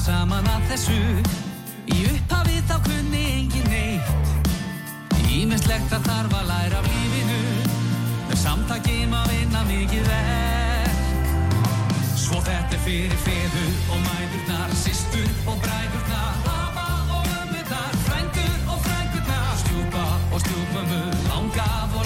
saman að þessu. Í upphafið þá kunni engin neitt. Ímislegt að þarf að læra af lífinu. Með samtaki má vinna mikið verk. Svo þetta er fyrir feður og mæðurnar Sistur og bræðurnar. Afa og ömmunar Frændur og frænkurnar. Stjúpa og stjúpömmu Langaf og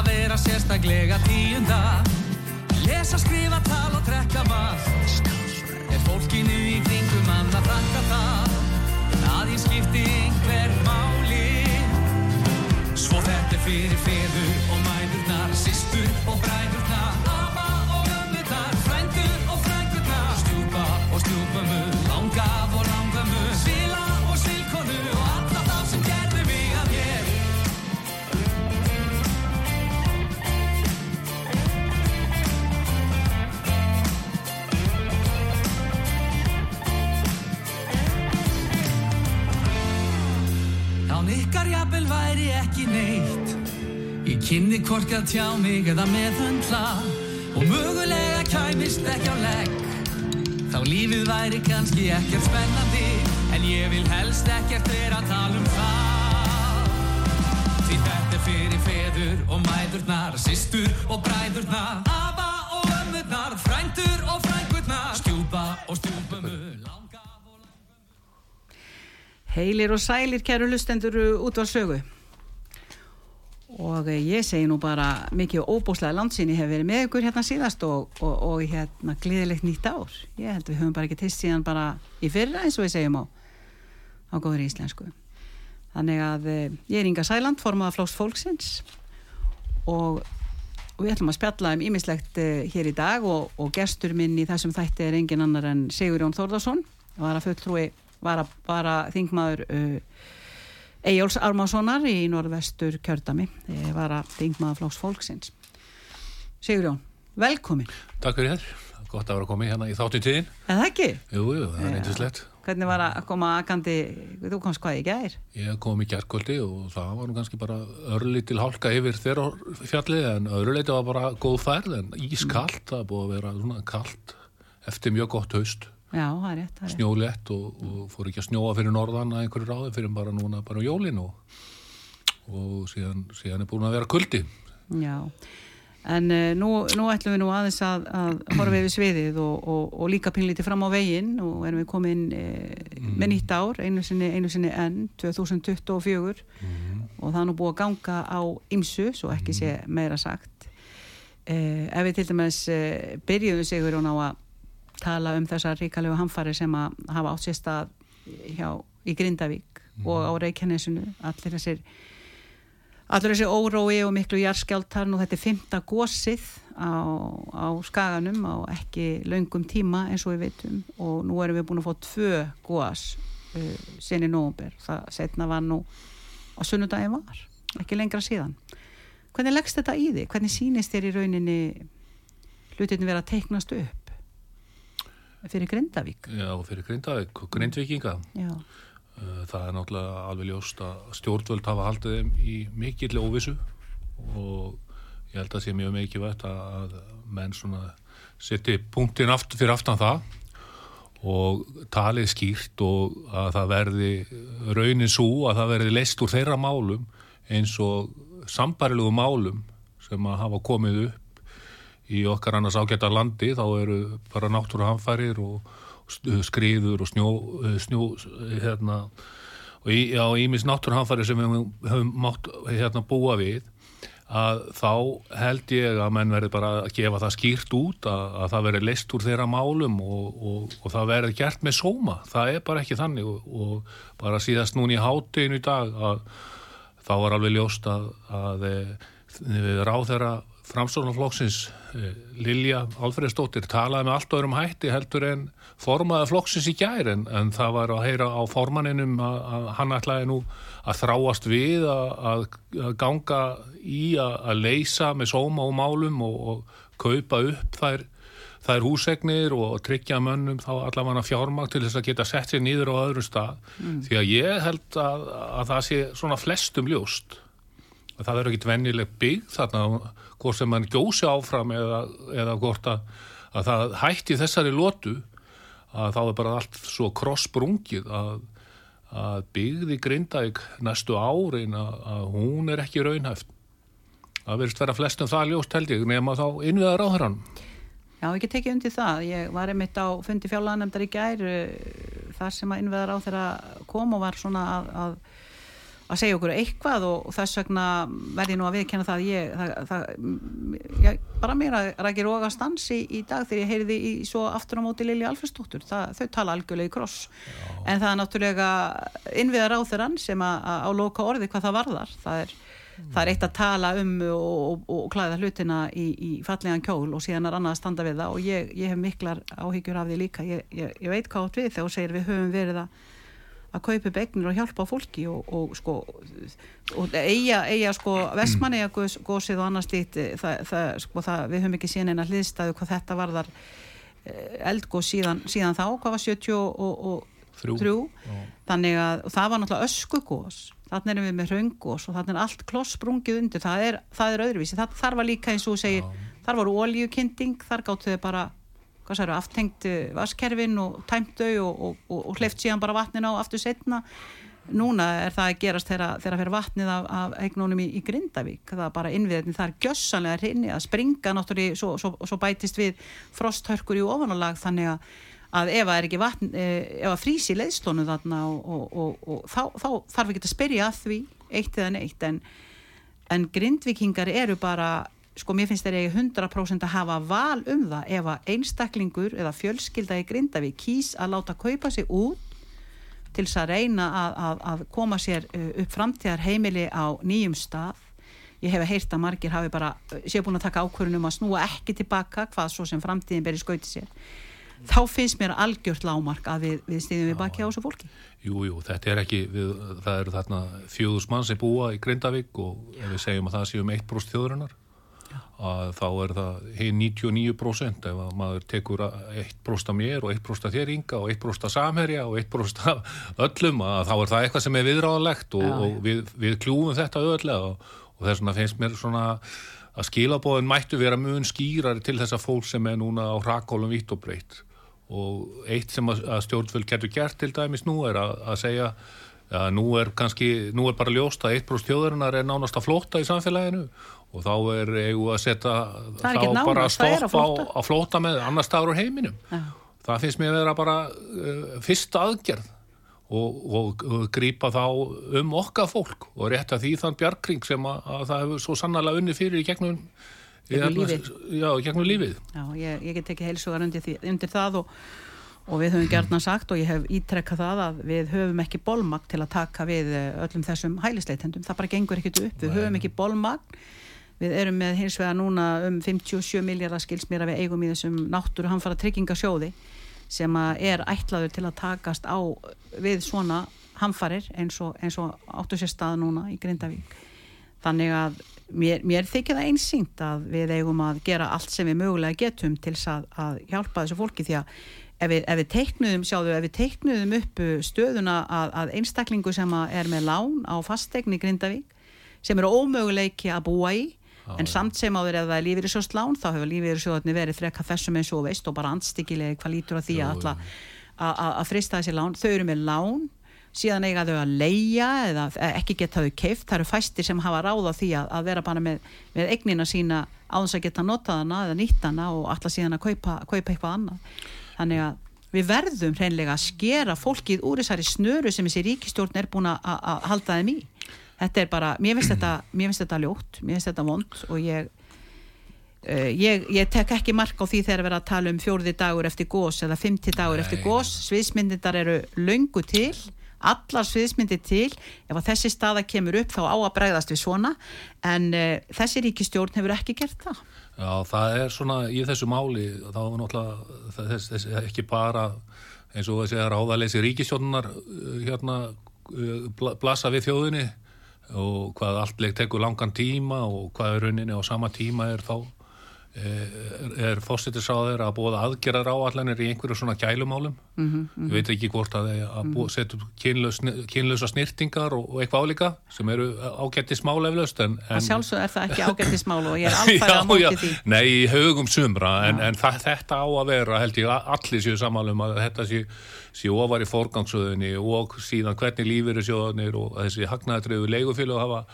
að vera sérstaklega tíunda. Lesa, skrifa, tala og drekka malt Er fólkinu í kringum mann að þakka það? Að ég skipti einhver máli. Svo þetta fyrir feður og mæðurnar Sistur og bræðurnar neitt. Ég kynni hvorki að tjá mig eða meðhundla Og mögulega kæmist ekki á legg. Þá lífið væri kannski ekkert spennandi En ég vil helst ekkert vera að tala um það. Því þetta er fyrir feður og mæðurnar Sistur og bræðurnar Afa og ömmurnar Frændur og frænkurnar Stjúpa og og Heilir og sælir kæru lustendur út á sögu og eh, ég segi nú bara mikið óbúslega landsinni hefur verið með ykkur hérna síðast og, og, og hérna gleðilegt nýtt ár. Ég held við höfum bara ekki tist síðan bara í fyrra eins og við segjum á á góður íslensku. Þannig að eh, ég er Inga Sæland formaða Flóks Fólksins. Og, við ætlum að spjalla um ímislegt uh, hér í dag og, og gestur minn í þessum þætti er engin annar en Sigurjón Þórðarsson var að fulltrúi var að bara þingmaður uh, Eyjóls Ármánssonar í norðvestur kjördami eh, var að þingmaður Flóks Fólksins Sigurjón, velkomin Takk fyrir þér, gott að vera koma hérna í þáttu tíðin. eða ekki? Jú, jú, það er reyndislegt. Hvernig var að koma akandi þú komst hvað í gær? Ég kom í gerkvöldi og það var nú kannski bara örlítil hálka yfir þeirra fjallið en öðruleiti var bara góð færð en ískallt, það er búið að vera svona kallt eftir mjög gott haust, Já, það er rétt, snjólétt og, og fór ekki að snjóa fyrir norðan að einhverju ráði fyrir bara núna bara á jólin og, og síðan, síðan er búin að vera kuldi. Já, en uh, nú, nú ætlum við nú aðeins að, að horfa yfir sviðið og, og, og líka pínlítið fram á veginn og erum við komin uh, með nýtt ár, einu sinni, einu sinni enn, 2024 og það er nú búið að ganga á ymsu, svo ekki sé meira sagt. Uh, ef við til dæmis uh, byrjuðum sigur hún á að tala um þessar ríkalegu hamfari sem að hafa átt sér stað hjá, í Grindavík og á Reykjanesinu, allir þessir Allur þessi órói og miklu jarskjáltar og þetta er fymta gósið á, á skaganum á ekki löngum tíma eins og við veitum og nú erum við búin að fá tvö gós uh, sinni nógumber. Það setna var nú á sunnudagi var, ekki lengra síðan. Hvernig leggst þetta í þig? Hvernig sýnist þér í rauninni hlutinni vera að teiknast upp fyrir Grindavík? Já, fyrir Grindavík Grindvíkinga. Já, Uh, Það er náttúrulega alveg ljóst að stjórnvöld hafa haldið þeim í mikill óvissu og ég held að sé mjög mikið vett að menn svona setji punktinn aftur fyrir aftan það og talið skýrt og að það verði raunin svo að það verði leist úr þeirra málum eins og sambarilegu málum sem að hafa komið upp í okkar annars ágæta landi þá eru bara náttúruhamfærir og skriður og snjó, snjó hérna og í, já, ímis náttúruhamfærir sem við höfum, mátt hérna búa við að þá held ég að menn verði bara að gefa það skýrt út að, að það verði leist úr þeirra málum og, og, og það verði gert með sóma. Það er bara ekki þannig og, og bara síðast núna í hátteginu í dag að þá var alveg ljóst að, að, að ráð þeirra framstofnarflokksins Lilja Alfredsdóttir talaði með allt öðrum hætti heldur en formaði flokksins í gær en, en það var að heyra á formanninum að, að hann ætlaði nú að þráast við að, að, ganga í að, að leysa með sóma og málum og, og kaupa upp þær, er húsegnir og tryggja mönnum þá allavega fjármang til þess að geta sett sér nýður á öðru stað mm. því að ég held að, að það sé svona flestum ljóst það er ekkit vennileg bygg þarna hvort sem mann gjósi áfram eða, eða hvort að, að það hætti þessari lótu að þá er bara allt svo krossbrungið að, að byggði Grindavík næstu árin að, að hún er ekki raunhæft það verðist vera flestum það ljóst held ég nema þá innviðar á þrann Já, ekki tekið undir það. Ég var einmitt á fundi fjálaðanemndar í gær eh, þar sem að innveðar á þeirra kom og var svona að, að, að segja okkur eitthvað og þess vegna verði nú að viðkjanna það ég, það, það ég, bara mér að rækir oga stansi í dag þegar ég heyriði í svo aftur á móti Lili Alferstóttur. Þau tala algjörlega í kross. Já. En það er náttúrulega innveðar á þeirran sem að, að á loka orði hvað það varðar. Það er það er eitt að tala um og, og, og klæða hlutina í, í fallegan kjól og síðan er annað að standa við það og ég, ég hef miklar áhyggjur af því líka ég, ég, ég veit hvað átt við þegar þú segir við höfum verið að að kaupa begnir og hjálpa fólki og, og sko og eiga, eiga sko vestmanni að gósið og annars lít það, það, sko, það, við höfum ekki síðan eina hliðstæðu hvað þetta varðar eh, eldgóð síðan, síðan þá, hvað var 70 og, og 3 þannig að það var náttúrulega öskugós þannig erum við með raungos og þannig er allt kloss sprungið undir, það er, það er öðruvísi þar var líka eins og segir, Já. þar voru ólíukinding, þar gáttu þau bara hvað særu, aftengt vaskerfin og tæmtau og, og, og, og hleyft síðan bara vatnin á aftur setna núna er það að gerast þegar það fyrir vatnið af, af eignónum í, í Grindavík. Það er bara innviðin, það er gjössanlega hrinni að springa náttúrulega, svo, svo, svo bætist við frosthörkur í ofanálag þannig að að ef það er ekki vatn, eh, ef það frísi leðslónu þarna og, þá, þá þarf ekki að spyrja að því eitt eða neitt. En, en grindvikingar eru bara sko mér finnst þeir ekki 100% að hafa val um það ef að einstaklingur eða fjölskylda í Grindavík kýs að láta kaupa sig út til þess að reyna að, að, að koma sér eh, upp framtíðar heimili á nýjum stað. Ég hef að margir hafi bara eh, séu búin að taka ákvörunum að snúa ekki tilbaka hvað svo sem framtíðin ber í skauti sér. Þá finnst mér algjört lámark að við, við stýðum við baki á þessu fólki. Jú, jú, þetta er ekki við, það eru þarna fjóðus mann sem búa í Grindavík og ef við segjum að það séum 1% þjóðurinnar að þá er það hinn 99% ef maður tekur 1% af mér og 1% af þér ynga og 1% af samherja og 1% af öllum að þá er það eitthvað sem er viðráðalegt og, og við, við kljúum þetta öðlega og, og þess vegna finnst mér svona að skilabóðin mættu vera mjög skýrari til þessa fólk sem er núna á hrakólum vitt og breytt og eitt sem að, að stjórnvöld getur gert til dæmis nú er að, að segja að nú er kannski, nú er bara ljóst að eitt brúst þjóðarinnar er nánast að flóta í samfélaginu og þá er eigu að setja þá nánast, bara að stoppa að, að flóta með annar staður á heiminum. Ja. það finnst mér að vera bara uh, fyrsta aðgerð. Og, og, og grýpa þá um okkar fólk og rétta því þann bjarkring sem að það hefur svo sannlega unni fyrir í gegnum gegnum lífið. Já, gegnum lífið. Já, ég, ég get ekki heilsugar undir, undir það og, og við höfum gertna sagt og ég hef ítrekkað það að við höfum ekki bólmagn til að taka við eh, öllum þessum hælisleitendum, það bara gengur ekkit upp. Við höfum ekki bólmagn við erum með hins vegar núna um 57 miljardar skilsmýra við eigum í þessum náttúru hamfara tryggingasjóði sem er ætlaður til að takast á við svona hamfarir eins og, eins og áttu sér stað núna í Grindavík. Þannig að mér, mér þykir það einsýnt að við eigum að gera allt sem við mögulega getum til að, að hjálpa þessu fólki. Því að ef við, ef við teiknuðum, sjáðu, ef við teiknuðum upp stöðuna að, að einstaklingu sem er með lán á fastegni Grindavík sem eru ómöguleiki að búa í en samt sem á þeir ef það er lífið í sjóst lán þá hefur sjóðarni verið frekka þessum eins og veist og bara anstíkilega hvað lítur á því að, að frista þessi lán, þau eru með lán síðan eiga þau að leia eða ekki geta þau keift, það eru fæstir sem hafa ráða því að, að vera bara með, með egnina sína á þess að geta notaðana eða nýttana og alltaf síðan að kaupa, kaupa eitthvað annað. Þannig að við verðum hreinlega að skera fólkið úr þessari snöru sem þessi ríkistjórn er búin að halda þeim í þetta er bara, mér finnst þetta, þetta ljótt, mér finnst þetta vond og ég Uh, ég, ég tek ekki mark á því þegar við erum að tala um fjórði dagur eftir gós eða fymti dagur eftir gós sviðsmyndindar eru laungu til allar sviðsmyndi til. Ef að þessi staða kemur upp þá á að bregðast við svona. En uh, þessi ríkistjórn hefur ekki gert það. Já, það er svona í þessu máli þá er náttúrulega þess, þess, ekki bara eins og þessi ráðaleysi ríkistjórnar eh, hérna blasa við þjóðinni og hvað allt tekur langan tíma og hvað er rauninni á sama tíma er þá er fósittisáður að búa aðgerðar áallanir í einhverju svona gælumálum mm -hmm. ég veit ekki hvort að það er að setja upp kynlösa snirtingar og, og eitthvað álíka sem eru ágætti smál eflaust en, en sjálfsög er það ekki ágætti smál og ég er alfæð að móti því. Nei, í haugum sumra en, en það, þetta á að vera held ég allir séu samanlum að þetta sé, sé ofar í forgangsöðunni og síðan hvernig lífið er sjóðanir og þessi hagnaðatriðu leigufélag hafa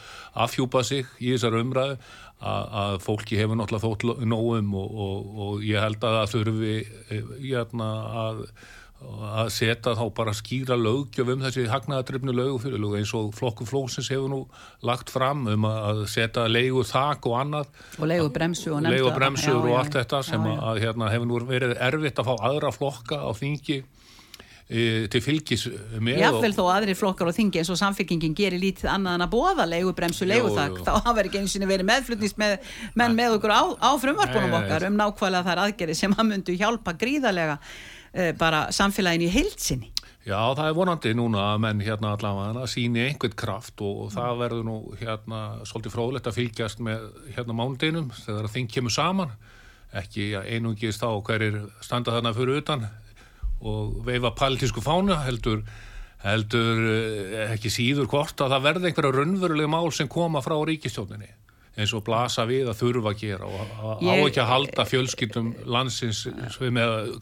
afhjúpað sig í þessar umræðu að fólki hefur náttúrulega þótt nógum og, og, og ég held að það þurfi jæna, eh, að, að setja þá bara skýra lögjöf um þessi hagnaðadrifnu lögufyrirlög eins og flokku flóksins hefur nú lagt fram um að setja leigu þak og annað. Og leigu bremsu og, leigu bremsu og allt þetta sem já, já. að hérna, hefur nú verið erfitt að fá aðra flokka á þingi til fylgis með Jáfnvel þó aðri flokkar og þingi eins og samfélkingin gerir lítið annað en að bóða leigubremsu leiguþak, þá hafa ekki eins og verið meðflutnist með, menn með okkur á, á frumvarpunum okkar um nákvæmlega þar aðgerið sem að myndu hjálpa gríðarlega e, bara samfélagin í heilsinni Já, það er vonandi núna að menn hérna allavega síni einhvern kraft og, og það verður nú hérna svolítið fróðlegt að fylgjast með hérna mánudeinum þegar þing kemur saman. Ekki einungist á hverjir standa þarna fyrir utan og veifa palitísku fána heldur, heldur eh, ekki síður hvort að það verði einhverja raunverulega mál sem koma frá ríkistjóninni eins og blasa við að þurfa að gera og á ekki að halda fjölskyldum landsins sem,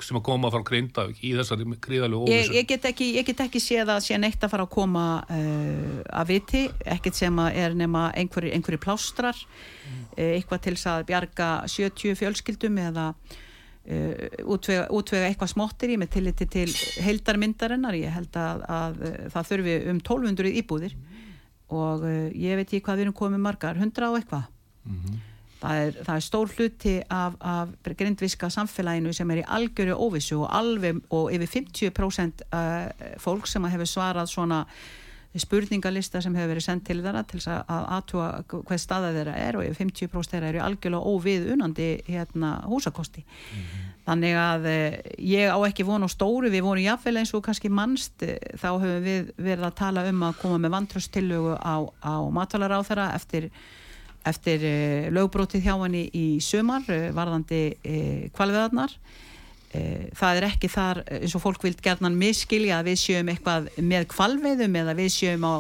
sem að koma frá Grindavík í þessari gríðalegu óvissu. Ég, ég, get ekki, ég get ekki séð að sé neitt að fara að koma uh, að viti, ekkert sem að er nema einhverju, plástrar mm. eitthvað til þess að bjarga 70 fjölskyldum eða Uh, útvega, útvega eitthvað smottir í með tilliti til heildarmyndarinnar ég held að, að, að það þurfi um 1200 íbúðir og uh, ég veit ekki hvað við erum komið margar 100 á eitthvað mm -hmm. það, er, það er stór hluti af, af grindviska samfélaginu sem er í algjöru óvissu og alveg og yfir 50% uh, fólk sem hefur svarað svona spurningalista sem hefur verið sendt til þeirra til að aðtúa hvað staða þeirra er og 50% þeirra eru algjörlega óvið unandi hérna húsakosti mm -hmm. þannig að eh, ég á ekki vonu stóru, við vorum jáfnvel eins og kannski mannst, eh, þá höfum við verið að tala um að koma með vantrösttillögu á, á matvalar á þeirra eftir, eftir eh, lögbrótið hjá henni í sömar varðandi kvalveðarnar það er ekki þar eins og fólk vilt gerðan miskilja að við sjöum eitthvað með kvalveiðum eða við sjöum á,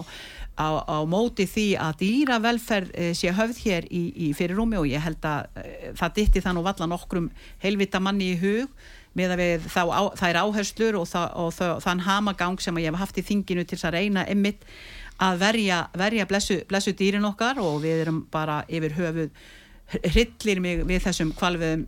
á, á móti því að dýravelferð eh, sé höfð hér í, í fyrirrúmi og ég held að eh, það ditti þann og valla nokkrum helvita manni í hug með að við þá á, þær áherslur og, það, og það, þann hamagang sem ég hef haft í þinginu til að reyna ymmit að verja, verja blessu, blessu dýrin okkar og við erum bara yfir höfuð hryllir mig við þessum kvalviðum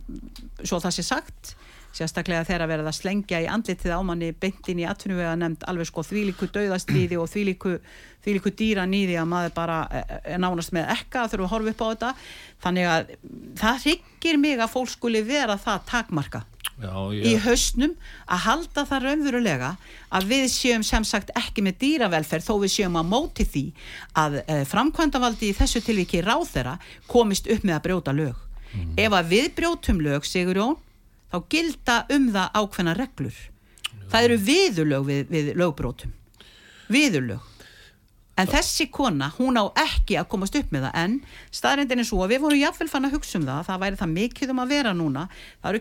svo það sé sagt sérstaklega þegar verða að slengja í andlitið ámanni beintin í atvinnuvega nefnd alveg sko þvíliku döðastríði og þvíliku, þvíliku dýra nýði að maður bara er e, e, nánast með ekka þurfum að horfa upp á þetta þannig að það ryggir mig að fólk skuli vera það takmarka Já, í hausnum að halda það raunverulega að við séum sem sagt ekki með dýravelferð þó við séum að móti því að e, framkvæmdavaldi í þessu tilviki ráð þeirra komist upp með að brjóta lög mm. ef að við brjótum lög, Sigur Jón þá gilda um það ákveðna reglur. Það eru viðurlög við, við lögbrótum viðurlög. En þessi kona, hún á ekki að komast upp með það en staðrindin er svo að við vorum jáfnvel fann að hugsa um það það væri það mikið um að vera núna. Það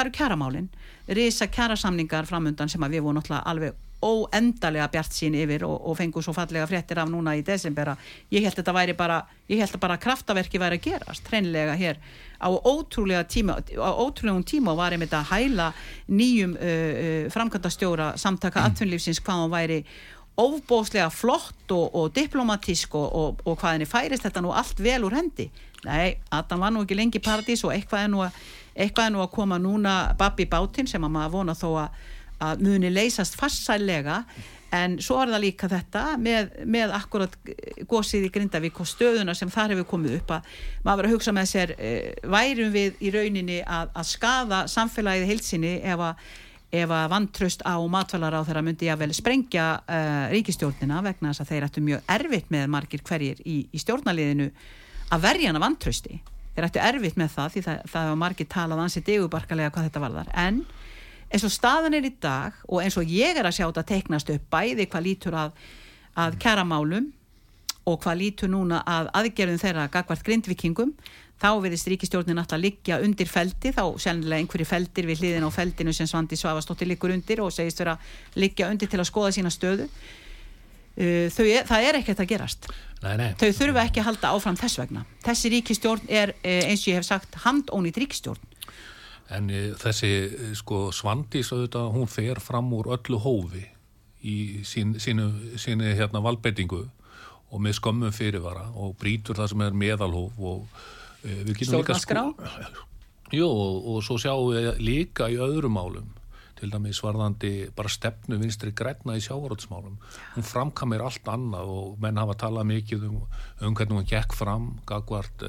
eru, kjaramálin risa kjarasamningar framundan sem að við vorum náttúrulega alveg óendalega bjart sín yfir og, og fengu svo fallega fréttir af núna í desembera ég held að þetta væri bara ég held að bara kraftaverki væri að gerast hreinlega hér á ótrúlega tíma á ótrúlegum tíma var einmitt að hæla nýjum uh, uh, framkvæmdastjóra samtaka mm. atvinnlífsins hvað hann væri óbóslega flott og, og diplomatísk og, og hvað henni færist þetta nú allt vel úr hendi nei, hann var nú ekki lengi paradís og eitthvað er nú að, eitthvað er nú að koma núna babbi bátinn sem að maður vona þó að að muni leysast fastsælega en svo er það líka þetta með, með akkurat gósið í Grindavík og stöðuna sem þar hefur komið upp að maður verður að hugsa með sér eh, værum við í rauninni að, að skada samfélagið heilsinni ef að, ef að vantraust á matvalar á þeirra myndi að vel sprengja uh, ríkistjórnina vegna þess að þeir ættu mjög erfitt með margir hverjir í, í stjórnaliðinu að verja hana vantrausti. Þeir ættu erfitt með það því það, það var margir talað ansið degubarkalega hvað þetta varðar. En eins og staðan er í dag og eins og ég er að sjá þetta teiknast upp bæði hvað lítur að, að kæramálum og hvað lítur núna að aðgerðum þeirra gagvart grindvikingum þá verðist ríkistjórnin alltaf liggja undir feldi, þá sennilega einhverju feldir við hliðin á feldinu sem Svandi Svavastóttir liggur undir og segist vera liggja undir til að skoða sína stöðu. Uh, er, það er ekkert að gerast. Nei, nei. þau þurfa ekki að halda áfram þess vegna. Þessi ríkistjórn er uh, eins og ég hef sagt handónít ríkistjórn En e, þessi e, sko Svandís auðvitað, hún fer fram úr öllu hófi í sín, sínu, sínu hérna valbeitingu og með skömmum fyrirvara og brítur það sem er meðalhóf og e, við getum líka sko... Jú og, og svo sjáum við líka í öðrum málum til dæmis varðandi bara stefnu vinstri græna í sjávarótsmálum hún framkamir allt annað og menn hafa talað mikið um, um hvernig hún gekk fram gagvart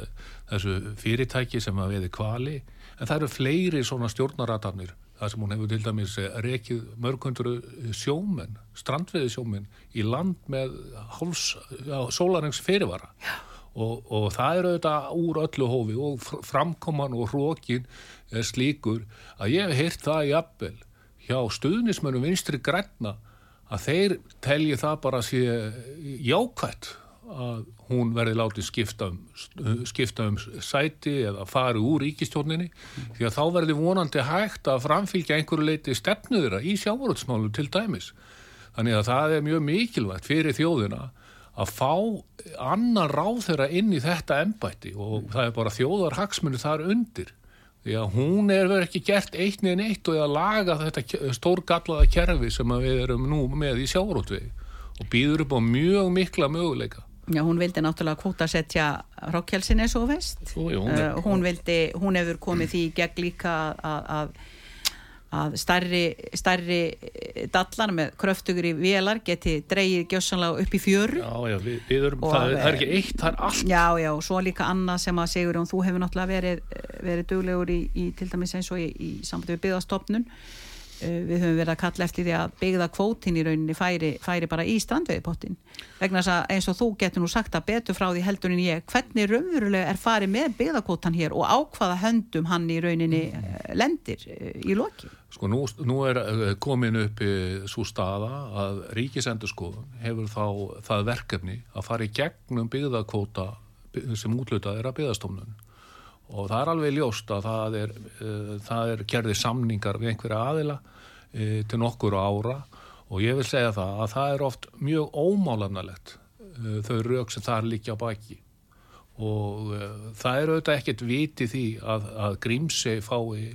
þessu fyrirtæki sem að veði kvali en það eru fleiri svona stjórnaratarnir það sem hún hefur til dæmis eh, rekið mörgundur sjómen strandveði sjómen í land með sólarhengs fyrirvara. Og, og það eru auðvitað úr öllu hófi og framkoman og hrókin er slíkur að ég hef heyrt það í appel hjá stuðnismönum vinstri græna að þeir telji það bara sé jákvætt að hún verði látið skipta um, skipta um sæti eða fari úr ríkistjórninni mm. því að þá verði vonandi hægt að framfylgja einhverju leiti stefnuðira í sjávaröldsmálu til dæmis. Þannig að það er mjög mikilvægt fyrir þjóðina að fá annan ráð þeirra inn í þetta ennbætti og mm. það er bara þjóðar hagsmunni þar undir. Því að hún er verið ekki gert eitt neðin eitt og er að laga þetta stórgallaða kerfi sem við erum nú með í sjávaröldvegi og býður upp á mjög mikla möguleika. Já, hún vildi náttúrulega kvótasetja Rokkjelsin eins og veist. Jú, jú, hún, uh, hún, vildi, hún hefur komið því gegn líka að, að starri, starri dallar með kröftugur í velar geti dreyið gjössanlega upp í fjöru. Já, já, við, við erum, það, er, það er ekki eitt, það er allt. Já, já, og svo líka annað sem að segur og þú hefur náttúrulega verið, verið duglegur í, í til dæmis eins og í, í sambandi við byggðastofnun Eh, við höfum verið að kalla eftir því að byggða kvótin í rauninni færi, færi bara í strandveiðpottin vegna þess að eins og þú getur nú sagt að betur frá því heldunin ég hvernig raunverulega er farið með byggðakvótan hér og ákvaða höndum hann í rauninni eh, lendir eh, í loki Sko nú, nú er komin upp svo staða að ríkisendurskóðun hefur þá það verkefni að fara í gegnum byggðakvóta sem útlutað er að byggðastofnun og það er alveg ljóst að það er, uh, það er gerði samningar við einhverja aðila uh, til nokkur ára og ég vil segja það að það er oft mjög ómálanalegt uh, þau rauk sem það er líka baki og það er auðvitað ekkert viti því að, að Grímsei fái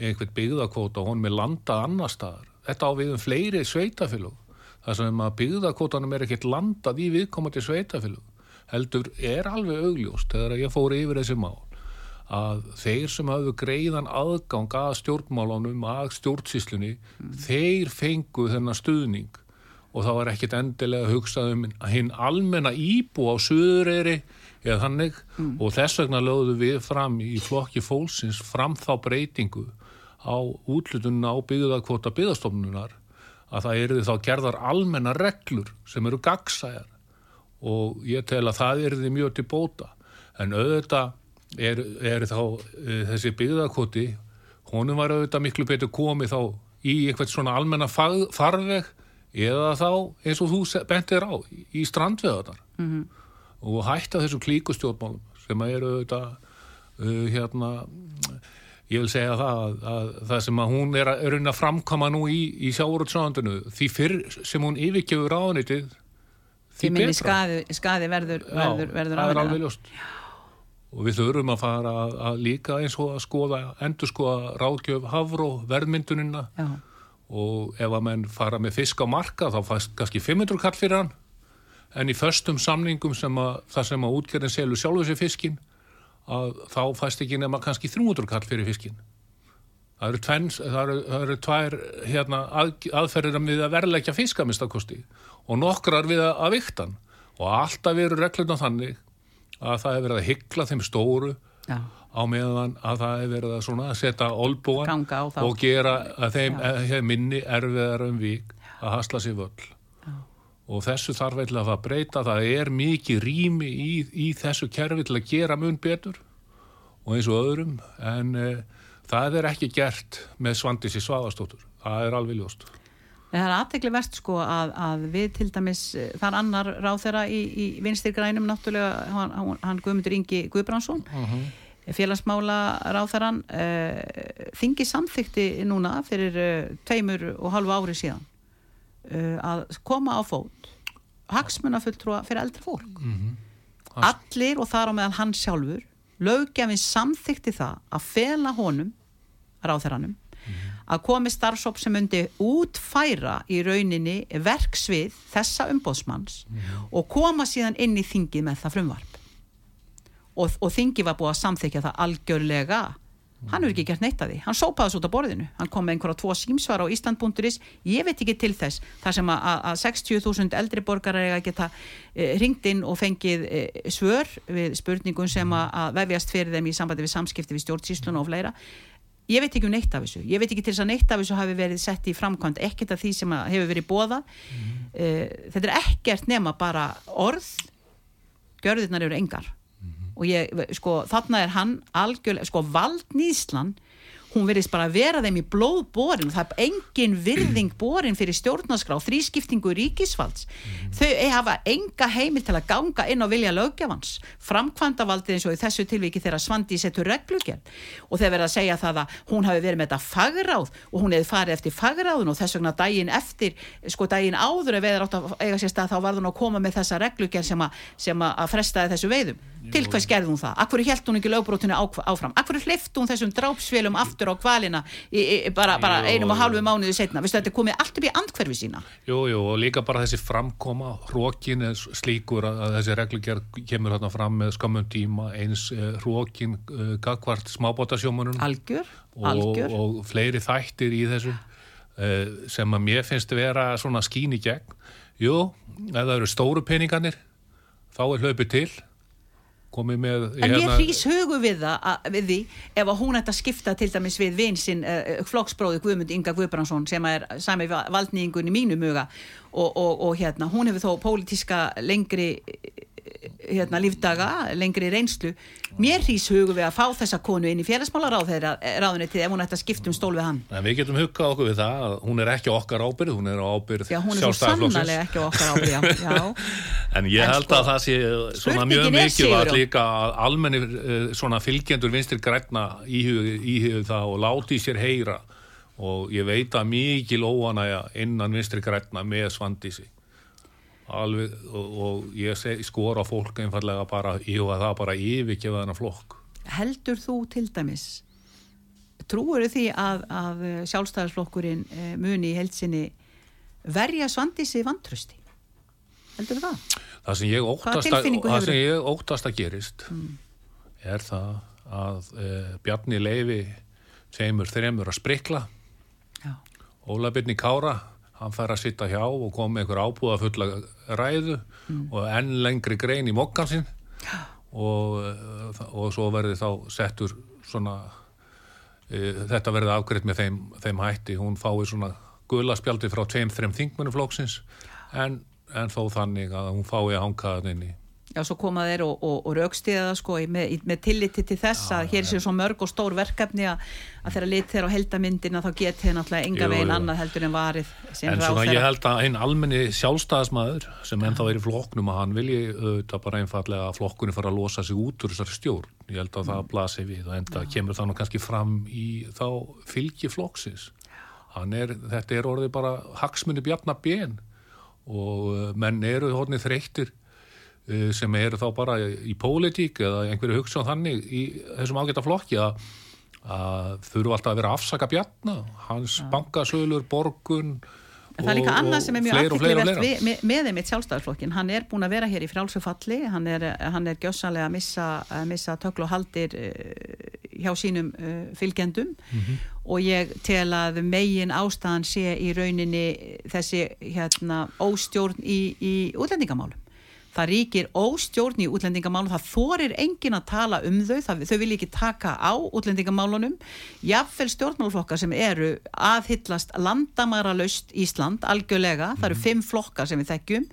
einhvern byggðakvóta og hún með landa annar staðar. Þetta á við um fleiri sveitafélug. Það sem að byggðakvótanum er ekkert landað í viðkomandi sveitafélug. Heldur er alveg augljóst þegar ég fór yfir þessi mál að þeir sem hafðu greiðan aðgang að stjórnmálunum, að stjórnsíslunni, mm. þeir fengu þennan stuðning og þá er ekkit endilega hugsað um hinn almenna íbú á söðureyri eða þannig mm. og þess vegna lögðu við fram í flokki fólksins fram þá breytingu á útlutunna á byggðakvota byggðastofnunar að það eru þá gerðar almenna reglur sem eru gagsæjar og ég tel að það eru því mjög til bóta en auðvitað er, er þá uh, þessi byggðarkoti honum var auðvitað miklu betur komið þá í einhvert svona almenna farveg eða þá eins og þú bentir á í strandveðanar mm -hmm. og hætta þessum klíkustjórnmálum sem eru auðvitað uh, hérna ég vil segja það að, að það sem að hún er að, er að framkama nú í, í sjáurútsöndinu því fyrr sem hún yfirkjöfur ráðnitið því, því minni skaði, skaði verður, verður, verður það er alveg ljóst. já og við þurfum að fara að, að líka eins og að skoða, endur skoða ráðgjöf hafró, verðmyndunina. Já. og ef að menn fara með fisk á marka þá fæst kannski 500 kall fyrir hann. En í förstum samningum sem að það sem að útgerðin selur sjálfur sér fiskin að þá fæst ekki nema kannski 300 kall fyrir fiskin það eru, tvenns, það eru, það eru tvær hérna, að, aðferðir við að verleikja fiskamistakosti og nokkrar við að, að viktan og alltaf eru regluna þannig að það hefur verið að hyggla þeim stóru Já. á meðan að það hefur verið að, svona, setja olbúan og gera að þeim Já. minni erfiðar um vík að hasla sér völl. Og þessu þarf eitthvað að breyta. Það er mikið rými í, í þessu kerfi til að gera mun betur og eins og öðrum en e, það er ekki gert með svandis í svaðastótur það er alveg ljóst það er aðtekli verst sko að, að við til dæmis, eh, þar annar ráð þeirra í, í vinstir grænum náttúrulega, hann, hann Guðmundur Ingi Guðbrandsson, uh -huh. félagsmála ráþarann uh, þingi samþykti núna fyrir uh, tveimur og halvu ári síðan að koma á fót hagsmunafulltrúa fyrir eldri fólk allir og þar á meðal hann sjálfur löggefin samþykti það að fela honum ráþarannum að komi starfsóp sem myndi útfæra í rauninni verksvið þessa umbóðsmanns og koma síðan inn í þingið með það frumvarp. Og, og þingið var búið að samþykja það algjörlega. Hann hefur ekki gert neitt að því, hann sópaði þessu út á borðinu. Hann kom með einhverja tvo símsvara á Ísland.is ég veit ekki til þess. Þar sem að, að 60.000 eldri borgarar eiga að geta e, ringt inn og fengið e, svör við spurningum sem að, að vefjast fyrir þeim í sambandi við samskipti við stjórnsíslun og fleira ég veit ekki um neitt af þessu. Ég veit ekki til þess að neitt af þessu hafi verið sett í framkvæmt ekkert af því sem hefur verið bóða mm. e, þetta er ekkert nema bara orð. Gjörðirnar eru engar. Og ég, sko, þarna er hann algjörlega, sko, valdnýslan hún verðist bara að vera þeim í blóð borin það er engin virðing borin fyrir stjórnarskrá, þrískiptingu ríkisfalds mm. þau hafa enga heimil til að ganga inn á vilja lögjafans framkvæmdavaldið eins og í þessu tilviki þegar Svandi setur reglugjörn og þeir verða að segja það að hún hafi verið með þetta fagráð og hún hefði farið eftir fagráðun og þess vegna daginn eftir, sko daginn áður ef veður átt að eiga sér stað þá var hún að koma með þessa reglugjörn sem, sem að frestaði þessu veiðum til hvers gerði hún það? Akkur held hún ekki lögbrótinu áfram? Akkur hlifti hún þessum drápsfélum aftur á kvalina í, í, bara, bara jú, einum og halvu mánuði setna? Vistu þetta komið allt upp í andkverfi sína? Jú, jú, og líka bara þessi framkoma hrókin er slíkur að þessi reglugjörg kemur þarna fram með skamum tíma eins eh, hrókin uh, gagvart smábótasjómanun algjör, algjör. Og, og fleiri þættir í þessu uh, sem að mér finnst vera svona skín í gegn Jú, ef það eru stóru peningarnir þá er hlaupið til komið með en ég hérna... hrýs hugu við það að, við því ef hún ætti að skipta til dæmis við vinsinn uh, eh, flokksbróði Guðmund Inga Guðbrandsson sem er sami valdnýingun í mínu muga og, og, og hérna hún hefur þó pólitíska lengri hérna, lífdaga, lengri reynslu. Mér hrýs hugu við að fá þessa konu inn í félagsmálaráð þeirra ráðunni til ef hún ætti að skipta um stól við hann. En Við getum huggað okkur við það að hún er ekki okkar ábyrð hún er ábyrð Já, hún er svo sannlega ekki okkar ábyrð já, já. En ég held sko, að það sé svona mjög líka að almenni eh, svona fylgjendur vinstir græna íhugðu það og láti sér heyra. Og ég veit að mikil óanæja innan vinstri græna með svandísi alveg og, og ég skor á fólk einfallega bara í og að það bara yfirgefa þennan flokk Heldur þú til dæmis trúur því að, að sjálfstæðarsflokkurinn eh, muni í heilsinni verja svandísi vantrösti? Heldur þú það? Það sem ég óttast að, það sem ég óttast að gerist mm. er það að e, Bjarni Leifi tveimur þreimur að sprikla Óla Byrni Kára hann fær að sitta hjá og koma með einhver ábúða fulla ræðu mm. og enn lengri grein í mokkansinn og, eh, og svo verði þá settur svona e, þetta verði afgriðt með þeim, þeim hætti. Hún fái svona gulaspjaldi frá tveim, þreim þingmennuflóksins en, en þó þannig að hún fái að hanga það inn í Já, svo koma þeir og, og, og raukstiða það sko með, með tilliti til þess að hér séu svo mörg og stór verkefni að, þeirra lit þeirra á heldamindina þá get þeir náttúrulega enga veginn annað heldur en varið En svona ég held að einn almenni sjálfstæðismæður sem ja. ennþá er í flokknum að hann vilji auðvitað bara einfallega að flokkunni fara að losa sig út úr þessari stjórn. Ég held að mm. það blasi við og enda ja. kemur það nú kannski fram í þá fylgi flokksins. Er, þetta er orðið bara hagsmunni bjarnabén og uh, menn eru Eh, sem eru þá bara í pólitík eða einhverju hugsa þannig í þessum ágæta flokki að, að þurfu alltaf að vera afsaka bjarna hans ja. bankasölur, borgun En það er líka annað sem er mjög aftikli með, með þeim eitt sjálfstæðarflokkin hann er búin að vera hér í frálsufalli hann er, hann er gjössanlega að missa, missa töklu og haldir uh, hjá sínum uh, fylgjendum mm -hmm. og ég tel að megin ástæðan sé í rauninni þessi hérna, óstjórn í, í útlendingamálum það ríkir óstjórn í útlendingamálunum, það þorir engin að tala um þau, það, þau vil ekki taka á útlendingamálunum, jáfnveil stjórnmálflokkar sem eru aðhyllast landamæra laust Ísland algjörlega, það eru mhm. fimm flokkar sem við þekkjum,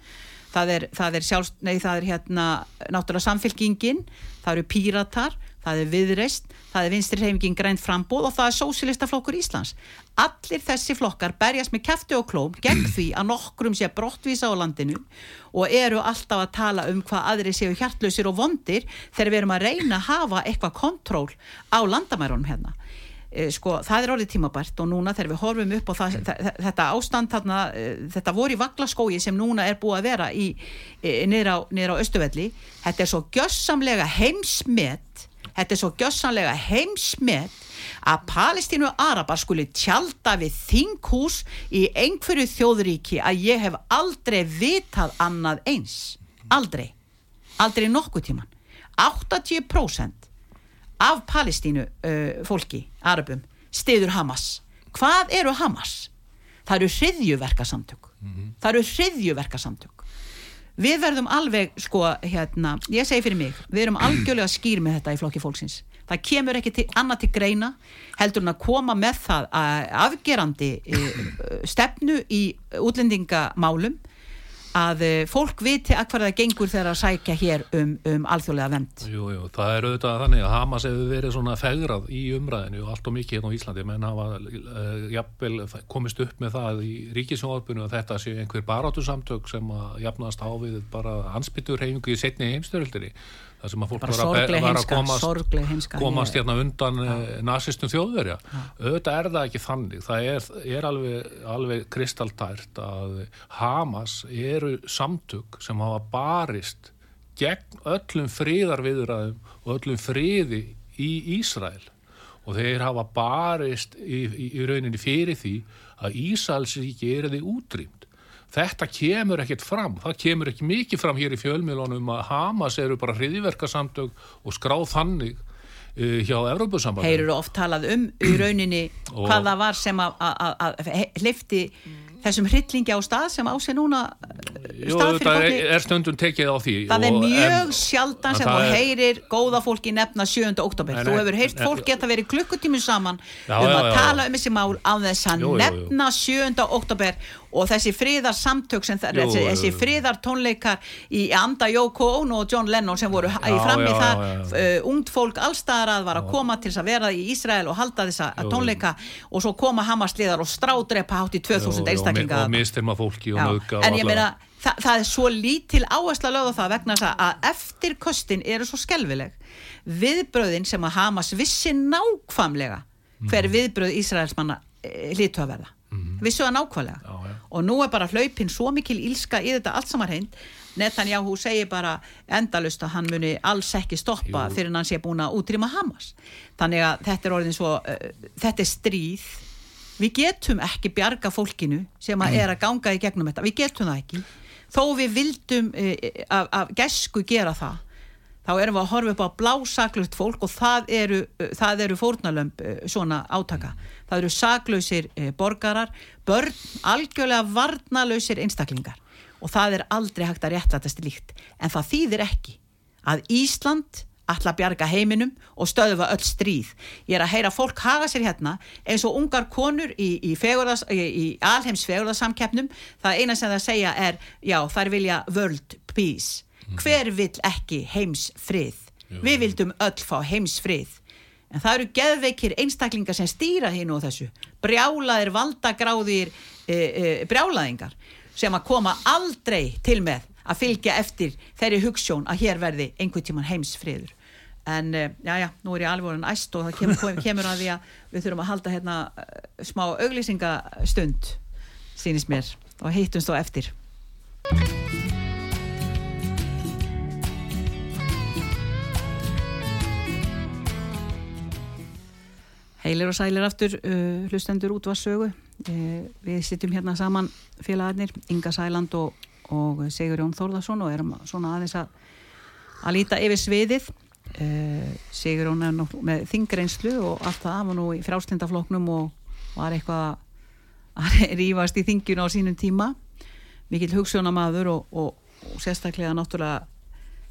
það er, það er, sjálfs, nei, það er hérna náttúrulega samfélkingin, það eru píratar, það er viðreist, það er vinstri reyfingin grænt frambóð og það er sósilistaflokkur Íslands. Allir þessi flokkar berjast með kæfti og klóm gegn því að nokkrum sé brottvísa á landinu og eru alltaf að tala um hvað aðri séu hjartlausir og vondir þegar við erum að reyna að hafa eitthvað kontról á landamærunum hérna. Eh, sko, það er orðið tímabært og núna þegar við horfum upp á það, þetta ástand þarna, eh, þetta voru í vaglaskói sem núna er búið að vera í, niður á, á Östuvelli þetta er svo gjössamlega heimsmet þetta er svo gjössamlega heimsmet að Palestínu Arabar skuli tjálta við þinghús í einhverju þjóðuríki að ég hef aldrei vitað annað eins aldrei, aldrei nokkuð tíman 80% af Palestínu uh, fólki, arabum, stiður Hamas. Hvað eru Hamas? Það eru hriðjuverkasamtök. Mm -hmm. Það eru hriðjuverkasamtök. Við verðum alveg, sko, hérna, ég segi fyrir mig, við erum algjörlega skýr með þetta í flokki fólksins. Það kemur ekki til, annað til greina, heldur hann að koma með það að afgerandi uh, stefnu í útlendingamálum að eh, fólk viti að hverða gengur þegar að sækja hér um, um alþjóðlega vend Jú, jú, það er auðvitað þannig að Hamas hefur verið svona fegrað í umræðinu allt og mikið hérna á Íslandi. Menn hafa uh, jafnvel komist upp með það í ríkisjónvarpunum að þetta sé einhver barátusamtök sem að jafnast á við bara ansbyttur heimingu í setni heimstöröldinni það sem að fólk var að, var að komast, heimska, komast hérna undan ja. Eh, nazistum þjóðverja. Ja. auðvitað er það ekki þannig. Það er, er alveg, alveg kristaltært að Hamas eru samtök sem hafa barist gegn öllum fríðarviðræðum og öllum fríði í Ísrael. Og þeir hafa barist í, í, í rauninni fyrir því að Ísraelsíki er því útrýmt Þetta kemur ekkert fram, það kemur ekki mikið fram hér í fjölmjölunum að Hamas eru bara hriðiverkasamtök og skráð þannig uh, hjá Evrópussambandinu. Heyrur oft talað um í rauninni hvað það var sem að hlifti þessum hryllingi á stað sem ásið núna Jú, það er, er stundum tekið á því það er mjög en, sjaldan sem þú heyrir góða fólki nefna 7. oktober þú hefur heyrt fólk geta verið klukkutímið saman já, um að já, tala um þessi mál á þess að nefna 7. oktober og þessi fríðar samtök sem það, þessi, þessi fríðar tónleikar í Anda Yoko Ono og John Lennon sem voru í frammi þar uh, ungt fólk allstaðarað var að koma til þess að vera í Ísrael og halda þessa tónleika og svo koma Hamasliðar og strádrepa hátt í 2000 einstaklinga og mistirma fólki og nöðga en ég meina Þa, það er svo lítil áhersla lögða það vegna að eftir kostin eru svo skelvileg viðbröðin sem að Hamas vissi nákvamlega hver mm. viðbröð Ísraelsmanna eh, hlýtu að verða mm. vissu það nákvæmlega? Já, ja. og nú er bara hlaupin svo mikil ílska í þetta allt saman hreint. Netanyahu segir bara endalust að hann muni alls ekki stoppa Jú. fyrir hann sé búin að útrýma Hamas. Þannig að þetta er orðin svo uh, þetta er stríð. Við getum ekki bjarga fólkinu sem að er að ganga í gegnum þetta, við getum það ekki. Þó við vildum uh, af, af gesku gera það þá erum við að horfa upp á blásaklut fólk og það eru, það eru fórnalömp svona átaka. Það eru saklausir borgarar, börn, algjörlega varnalausir einstaklingar og það er aldrei hægt að réttlatast líkt. En það þýðir ekki að Ísland ætla að bjarga heiminum og stöðufa öll stríð. Ég er að heyra fólk haga sér hérna eins og ungar konur í, í, fegurðas, í, í alheims fegurðarsamkeppnum. Það eina sem það segja er, já, þær vilja world peace hver vill ekki heims frið við vildum öll fá heims frið en það eru geðveikir einstaklingar sem stýra hinn og þessu. Brjálaðir valdagráðir e, e, brjálaðingar sem að koma aldrei til með að fylgja eftir þeirri hugssjón að hér verði einhvern tíman heims friður en e, já já, nú er ég alveg orðin æst og það kemur, kemur að því að við þurfum að halda hérna e, smá auglýsingastund sínist mér og heitumst þá eftir Heilir og sælir aftur, uh, hlustendur út var sögu. Uh, við sittum hérna saman félagarnir, Inga Sæland og, og Sigur Jón Þórðarsson og erum svona aðeins að, að líta yfir sviðið. Uh, Sigur Jón er nú með þingreinslu og allt það var nú í fráslindafloknum og var eitthvað að rýfast í þingjuna á sínum tíma. Mikið hugssjónamaður og, og, og sérstaklega náttúrulega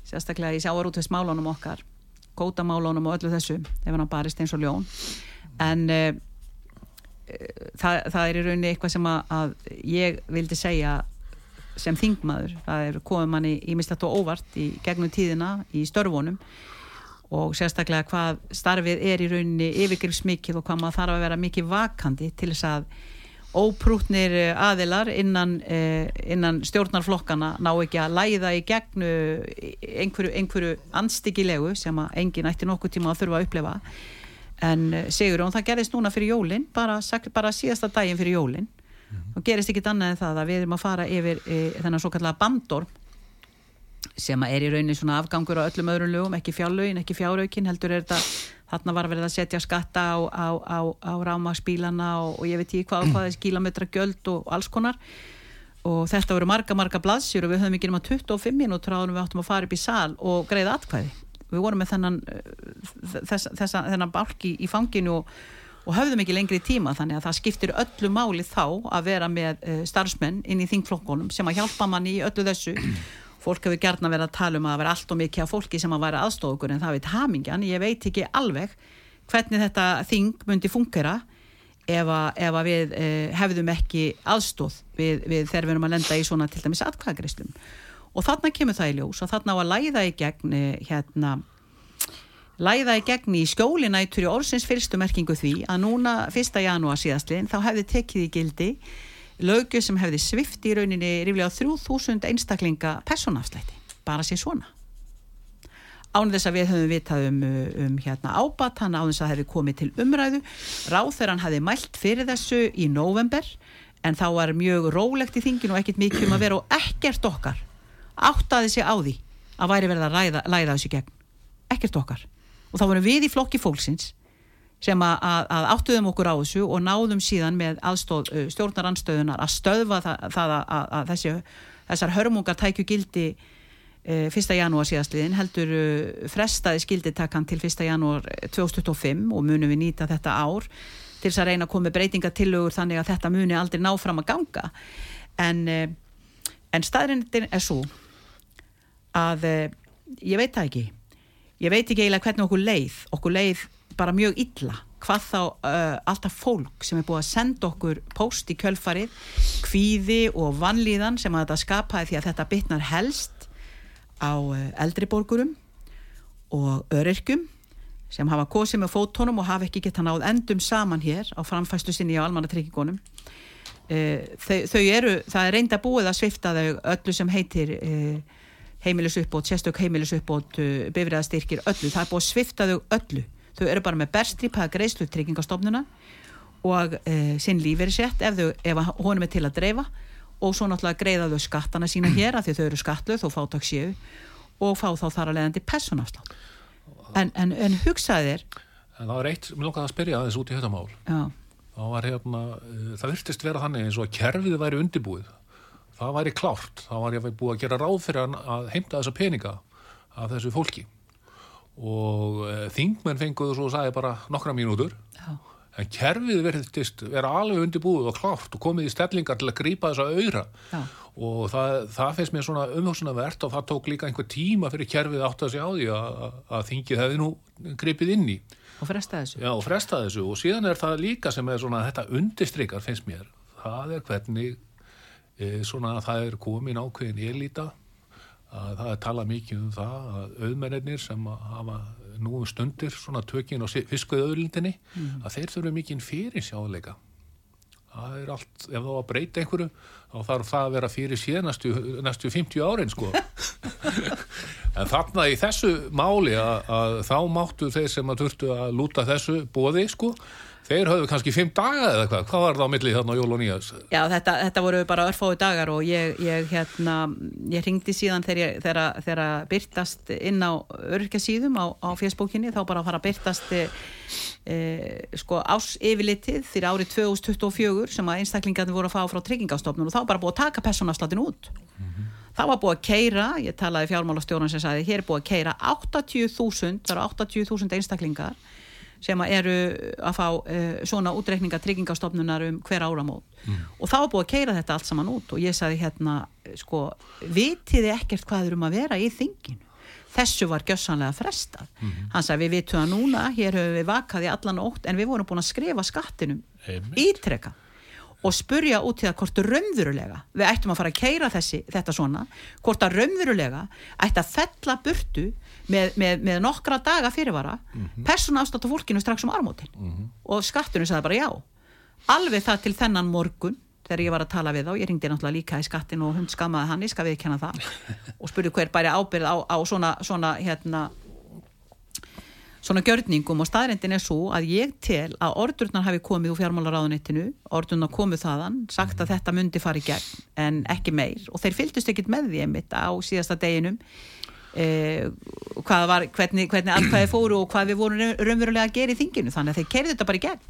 sérstaklega í sjáarútveitsmálunum okkar, kótamálunum og öllu þessu, ef hann barist eins og ljón en uh, það, það er í rauninni eitthvað sem að, að ég vildi segja sem þingmaður, það er komið manni í mistætt og óvart í gegnum tíðina í störfunum og sérstaklega hvað starfið er í rauninni yfirgrifsmikið og hvað maður þarf að vera mikið vakandi til þess að óprútnir aðilar innan, eh, innan stjórnarflokkana ná ekki að læða í gegn einhverju, einhverju anstyggilegu sem að enginn ætti nokkuð tíma að þurfa að upplefa en segur og það gerist núna fyrir jólinn bara, bara síðasta daginn fyrir jólinn mm. og gerist ekkit annað en það að við erum að fara yfir e, þennan svo kallega bandorm sem er í rauninni svona afgangur á öllum öðrum lögum, ekki fjárlögin, ekki fjáraukin heldur er þetta þarna var verið að setja skatta á, á, á, á rámaspílana og, og ég veit ekki hvað, hvað þessi kílometra göld og alls konar. Og þetta voru marga, marga blaðsjur og við höfum ekki nema 25 minútur áður við áttum að fara upp í sal og greiða atkvæði við vorum með þennan þess, þessa, þennan bálki í fanginu og, og höfðum ekki lengri tíma þannig að það skiptir öllu máli þá að vera með uh, starfsmenn inn í þingflokkonum sem að hjálpa mann í öllu þessu. Fólk hefur gert að vera að tala um að það vera allt og mikið af fólki sem að vera aðstofugur en það veit hamingjan, ég veit ekki alveg hvernig þetta þing myndi fungera ef að, ef að við eh, hefðum ekki aðstóð við, við þegar við erum að lenda í svona til dæmis atkvæðagreislum og þarna kemur það í ljós og þarna á að læða í gegn eh, hérna læða í gegn í skjólinætur í orðsins fyrstu merkingu því að núna 1. janúar síðastlinn þá hefði tekið í gildi lögju sem hefði svift í rauninni ríflega 3000 einstaklinga personafslætti, bara sér svona ánum þess að við höfum vitað um, um hérna ábat hann ánum þess að hefði komið til umræðu ráð þegar hann hefði mælt fyrir þessu í november en þá var mjög rólegt í þinginu og ekkert mikið um að vera og ekkert okkar áttaði sig á því að væri verið að læða, læða þessu gegn ekkert okkar og þá vorum við í flokki fólksins sem að, að áttuðum okkur á þessu og náðum síðan með aðstóð uh, stjórnaranstöðunar að stöðva það, það að, að, að þessi, þessar hörmungar tækju gildi e, 1. janúar síðastliðin heldur uh, frestaði skilditakkan til 1. janúar 2025 og munum við nýta þetta ár til þess að reyna að koma breytingatillögur þannig að þetta muni aldrei ná fram að ganga en, en staðrindin er svo að e, ég veit það ekki. Ég veit ekki eiginlega hvernig okkur leið. Okkur leið bara mjög illa. Hvað þá uh, alltaf fólk sem er búið að senda okkur post í kjölfarið kvíði og vanlíðan sem að þetta skapaði því að þetta bitnar helst á uh, eldriborgurum og öryrkum sem hafa kosið með fótónum og hafa ekki gett hann áð endum saman hér á framfæstu sinni á almannatryggingunum. Uh, þau, þau eru, það er reynda búið að svifta þau öllu sem heitir uh, heimilisuppbót, sérstök heimilisuppbót uh, bifræðastyrkir öllu, það er búið að svifta þau öllu. Þau eru bara með berstripaða greiðslu tryggingastofnuna og e, sinn lífeyri sett ef, ef honum er til að dreifa og svo náttúrulega greiða þau skattana sína hér af því þau eru skattluð og fátaksjöu og fá þá þar að leiðandi personafslátt en, en, en hugsaði þér En það var eitt, mér lókaði að spyrja aðeins út í þetta mál. Já. það var hérna, e, það virtist vera þannig eins og að kerfið væri undirbúið það væri klárt, það var ég búið að gera ráð fyrir að heimta þessa peninga af þessu fólki. Og e, þingmenn fenguðu svo sagði bara nokkra mínútur. Já. en kerfið verðist vera alveg undirbúið og klárt og komið í stellingar til að grýpa þessa auðra og það, það finnst mér svona umhugsunarvert og það tók líka einhver tíma fyrir kerfið átt að segja á því að, að þingið hefði nú grýpið inn í. Og fresta þessu. Já, og fresta þessu. Og síðan er það líka sem er svona þetta undistrykar finnst mér það er hvernig e, svona það er komin ákveðin élita að það er talað mikið um það að auðmennir sem hafa nú stundir svona tökin og fiskuð auðlindinni mm. að þeir þurfu mikið fyrir sjáleika það er allt, ef þá að breyta einhverju þá þarf það að vera fyrir síðan næstu, næstu 50 árin sko en þarna í þessu máli að, að þá máttu þeir sem að þurftu að lúta þessu bóði sko Þeir höfðu kannski fimm daga eða hvað? Hvað var það á millið þarna á jól og nýjas? Já, þetta, þetta voru bara örfóðu dagar og ég, ég, hérna, ég ringdi síðan þegar það byrtast inn á örkjasíðum á, á fjöspókinni, þá bara fara að byrtast e, e, sko, ás yfirlitið fyrir árið 2024 sem að einstaklingarnir voru að fá frá tryggingastofnun og þá bara búið að taka personafsláttinu út. Mm -hmm. Það var búið að keira, ég talaði fjármálastjórun sem sagði, hér er búið að keira 80.000, það eru 80.000 einstaklingar sem eru að fá uh, svona útreikninga tryggingastofnunar um hver áramót. Mm. og þá er búið að keira þetta allt saman út og ég sagði hérna sko, vitiði ekkert hvað er um að vera í þinginu? Þessu var gjössanlega frestað. Mm. hann sagði við vitum það núna hér höfum við vakað í allan ótt en við vorum búin að skrifa skattinum ítrekka og spurja út í það hvort raunverulega við ættum að fara að keira þessi, þetta svona hvort að raunverulega ætti að fella burtu með, með, með nokkra daga fyrirvara mm -hmm. persóna afstátt á fólkinu strax um armótin mm -hmm. og skattunum sagði bara já alveg það til þennan morgun þegar ég var að tala við þá, ég ringdi náttúrulega líka í skattin og hund skammaði hann, ég skal viðkenna það og spurði hver bæri ábyrð á, á svona, svona hérna svona gjörningum og staðrendin er svo að ég tel að ordurnar hafi komið úr fjármálaráðunettinu, ordurnar komið þaðan sagt að þetta myndi fara í gegn en ekki meir. Og þeir fylgdust ekkit með því einmitt á síðasta deginum eh, var, hvernig, hvernig allkvæði fóru og hvað við vorum raunverulega að gera í þinginu. Þannig að þeir kerði þetta bara í gegn.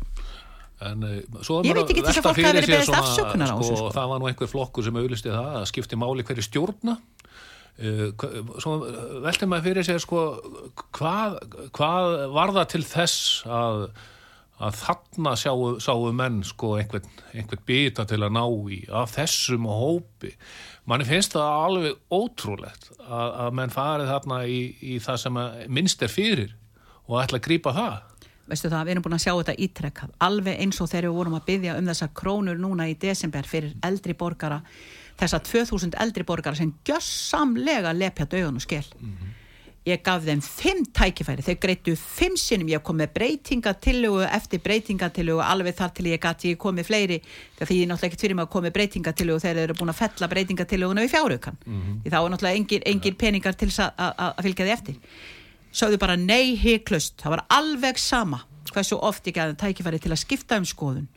En, uh, ég veit ekki til þess að fólk hafi verið beðist afsökunar á þessu sko, sko. það var nú einhver flokkur sem auðlisti það að skipti máli hverju stjórna. Eh, svo veltum maður fyrir sig sko, hvað, hvað var það til þess að, að þarna sjáu, sáu menn sko, einhvern, einhvern bita til að ná í af þessum hópi? Manni finnst það alveg ótrúlegt að, að menn farið þarna í, í það sem minnst er fyrir og ætla að grýpa það. Veistu það, við erum búin að sjá þetta ítrekkað alveg eins og þegar við vorum að byggja um þessa krónur núna í desember fyrir eldri borgara þessa 2000 eldri borgar sem gjössamlega lepja dögun og skell mm -hmm. ég gaf þeim fimm tækifæri. Þau greitu fimm sinnum, ég kom með breytingatillögu eftir breytingatillögu alveg þar til ég gæti komið fleiri. Því ég er náttúrulega ekkert fyrir mig að komið breytingatillögu þegar þeir eru búin að fella breytingatillöguna við fjáraukan mm -hmm. því þá er náttúrulega engin, engin peningar til að fylgja því eftir. Sögðu bara nei heiklust, það var alveg sama hversu oft ég gæði tækifæri til að skipta um skoðun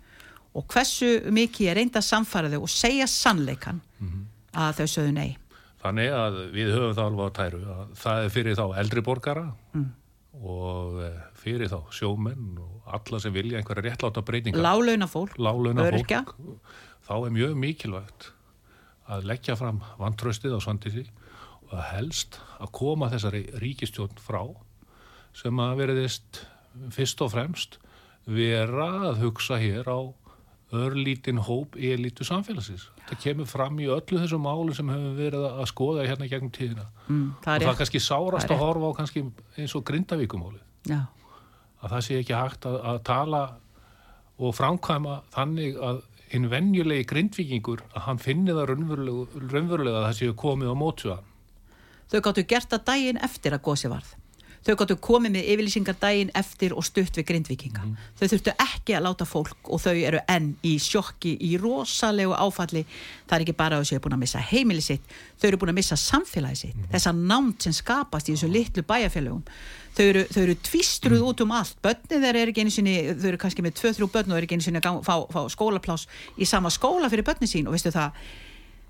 og hversu mikið ég reynda að samfara þau og segja sannleikan mm -hmm. að þau sögðu nei Þannig að við höfum það alveg á tæru að það er fyrir þá eldri borgara mm. og eh, fyrir þá sjómenn og alla sem vilja einhverja réttláta breytinga Lálauna fólk, fólk þá er mjög mikilvægt að leggja fram vantraustið á svandisi og að helst að koma þessari ríkistjórn frá sem að veriðist fyrst og fremst vera að hugsa hér á örlítinn hóp í elitu samfélagsins. Það kemur fram í öllu þessum málu sem hefur verið að skoða hérna gegnum tíðina. Mm, það og það er kannski sárast það að horfa á kannski eins og grindavíkumáli. Já. Að það sé ekki hægt að, að tala og framkvæma þannig að hinn venjulegi grindvikingur að hann finni það raunverulega, raunverulega að það séu komið á mótsuðan. Þau gáttu gert að daginn eftir að gósi varð þau gáttu komið með yfirlýsingar daginn eftir og stutt við grindvikinga mm. þau þurftu ekki að láta fólk og þau eru enn í sjokki í rosalegu áfalli. Það er ekki bara að þau séu búin að missa heimili sitt þau eru búin að missa samfélagi sitt. Mm. þessa námt sem skapast í þessu litlu bæjarfélagum þau eru, þau eru tvistruð mm. út um allt. Börnið þeir eru ekki einu sinni þau eru kannski með 2-3 börn og eru ekki einu sinni að fá, fá skólaplás í sama skóla fyrir börnið sín. Og veistu það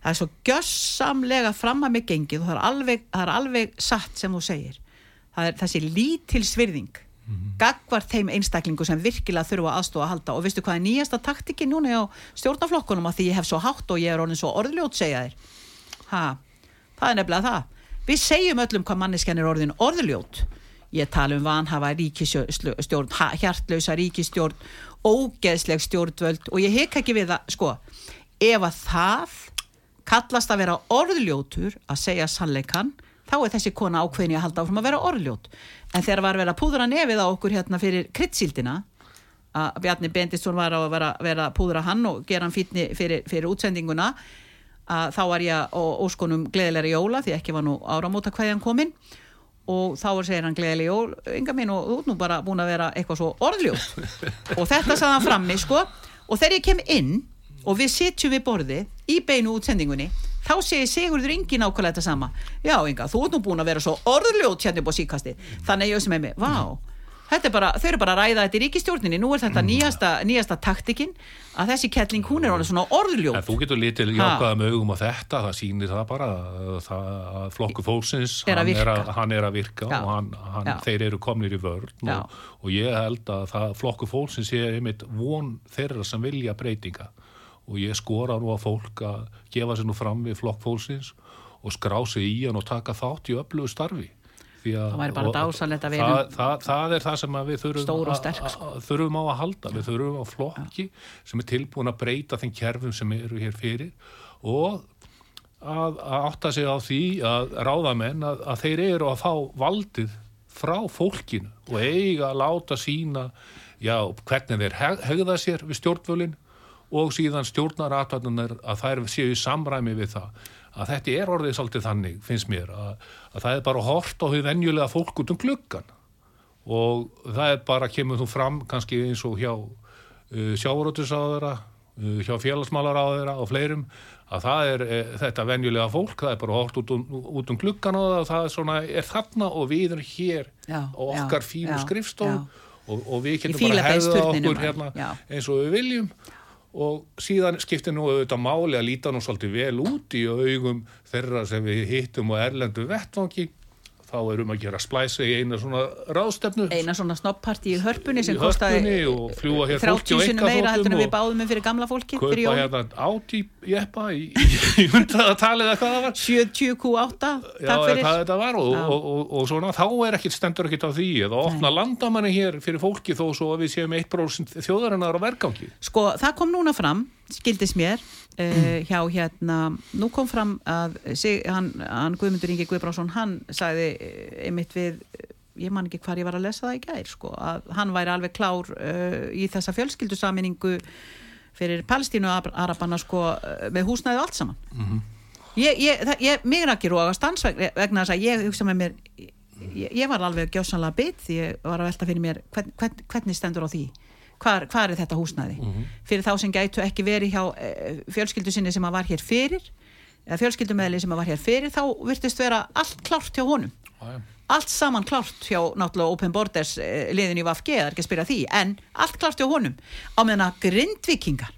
það er svo gjössamlega fram að mig gengið og það er alveg, það er alveg satt sem þú segir það er þessi lítilsvirðing mm -hmm. gagvar þeim einstaklingu sem virkilega þurfa aðstofa að halda. Og veistu hvað er nýjasta taktikinn núna á stjórnaflokkunum að því ég hef svo hátt og ég er orðin svo orðljót segja þér? Ha, það er nefnilega það. Við segjum öllum hvað manneskjan er orðin orðljót. Ég tala um vanhafa ríkistjórn hjartlausa ríkistjórn ógeðsleg stjórnvöld. Og ég hekka ekki við það sko, ef að það kallast að vera orðljótur að segja sannleikann þá er þessi kona ákveðin að halda áfram að vera orðljót. En þegar var verið að púðra nefið á okkur hérna fyrir kryddsíldina að Bjarni Bendisson var að vera, vera að púðra hann og gera hann fítni fyrir, fyrir útsendinguna að þá var ég óskonum gleðilega jóla því ekki var nú áramóta hvaðjan kominn og þá segir hann gleðilega jól yngar minn og þú er nú bara búin að vera eitthvað svo orðljót. Og þetta sagði hann frammi sko. Og þegar ég kem inn og við sitjum við borði í beinu útsendingunni þá segir Sigurður Ingi nákvæmlega þetta sama. Já Inga, þú ert nú búin að vera svo orðljót hérna upp á síkasti, þannig ég sem með vá, þetta er bara, þau eru bara að ræða þetta í ríkistjórninni, nú er þetta mm. nýjasta, nýjasta taktikinn, að þessi kettling hún er alveg svona orðljót. En Þú getur litið jákaða með augum á þetta það sýnir það bara það, að flokku fólksins, er hann, að, hann er að virka já. og hann, hann, þeir eru komnir í vörn og, og ég held að það, flokku fólksins er einmitt von þeirra sem vilja breytinga og ég skora nú að fólk að gefa sér nú fram við flokk fólksins og skrá sig í hann og taka þátt í öflugu starfi það væri bara dásalett að vera það, það, það er það sem við þurfum, sterk, sko. þurfum á að halda við þurfum á flokki ja. sem er tilbúin að breyta þeim kjærfum sem eru hér fyrir og að, að átta sig á því að ráðamenn að, að þeir eru að fá valdið frá fólkinu og eiga að láta sína já, hvernig þeir hegða sér við stjórnvölinn og síðan stjórnaratöðunar að þær séu í samræmi við það. Að þetta er orðið svolítið þannig, finnst mér að, að það er bara hort á því venjulega fólk út um gluggan og það er bara, kemur þú fram kannski eins og hjá uh, sjáurötusáðara uh, hjá félagsmálaráðara og fleirum að það er e, þetta venjulega fólk það er bara hort út um, út um gluggan og það er, svona, er þarna og við erum hér Já, og okkar fínu já, skrifstof já. og, og við getum bara hefða okkur hérna eins og við viljum og síðan skiptir nú auðvitað máli að líta nú svolítið vel út í augum þeirra sem við hittum og erlendu vettvangi þá erum að gera splæsi í eina svona ráðstefnu. Eina svona snoppparti í hörpunni sem kostaði Hörpunni og fljúga hér fólki á 30 sinni meira heldur en við báðum með fyrir gamla fólki kaupa hérna áti jeppa í, í, í hundraðatalið eða hvað það var. 70 Q8 Já, takk eða fyrir. og, Já. og, og, og svona þá er ekkit stendur ekkit á því eða opna landamanni hér fyrir fólki þó svo að við séum 1% þjóðarinnar á vergangi. Sko það kom núna fram skildist mér uh, hjá hérna nú kom fram að sig, hann, hann Guðmundur Ingi Guðbrásson hann sagði eh, einmitt við ég man ekki hvar ég var að lesa það í gær sko, að hann væri alveg klár uh, í þessa fjölskyldusaminningu fyrir Palestínu Arabana sko, með húsnæðu allt saman. Ég, ég, það, ég, mig er ekki róga stans vegna þess að ég hugsa með mér ég, var alveg gjósanlega bit því ég var að velta fyrir mér hvern, hvern, hvernig stendur á því hvar, hvar er þetta húsnæði? Fyrir þá sem gætu ekki verið hjá e, fjölskyldu sinni sem að var hér fyrir eða fjölskyldumeðli sem að var hér fyrir þá virtist vera allt klárt hjá honum. Já, já. allt saman klárt hjá náttúrulega Open Borders eh, liðin í VFG, það er ekki að spyrja því en allt klárt hjá honum. Á meðan að grindvikingar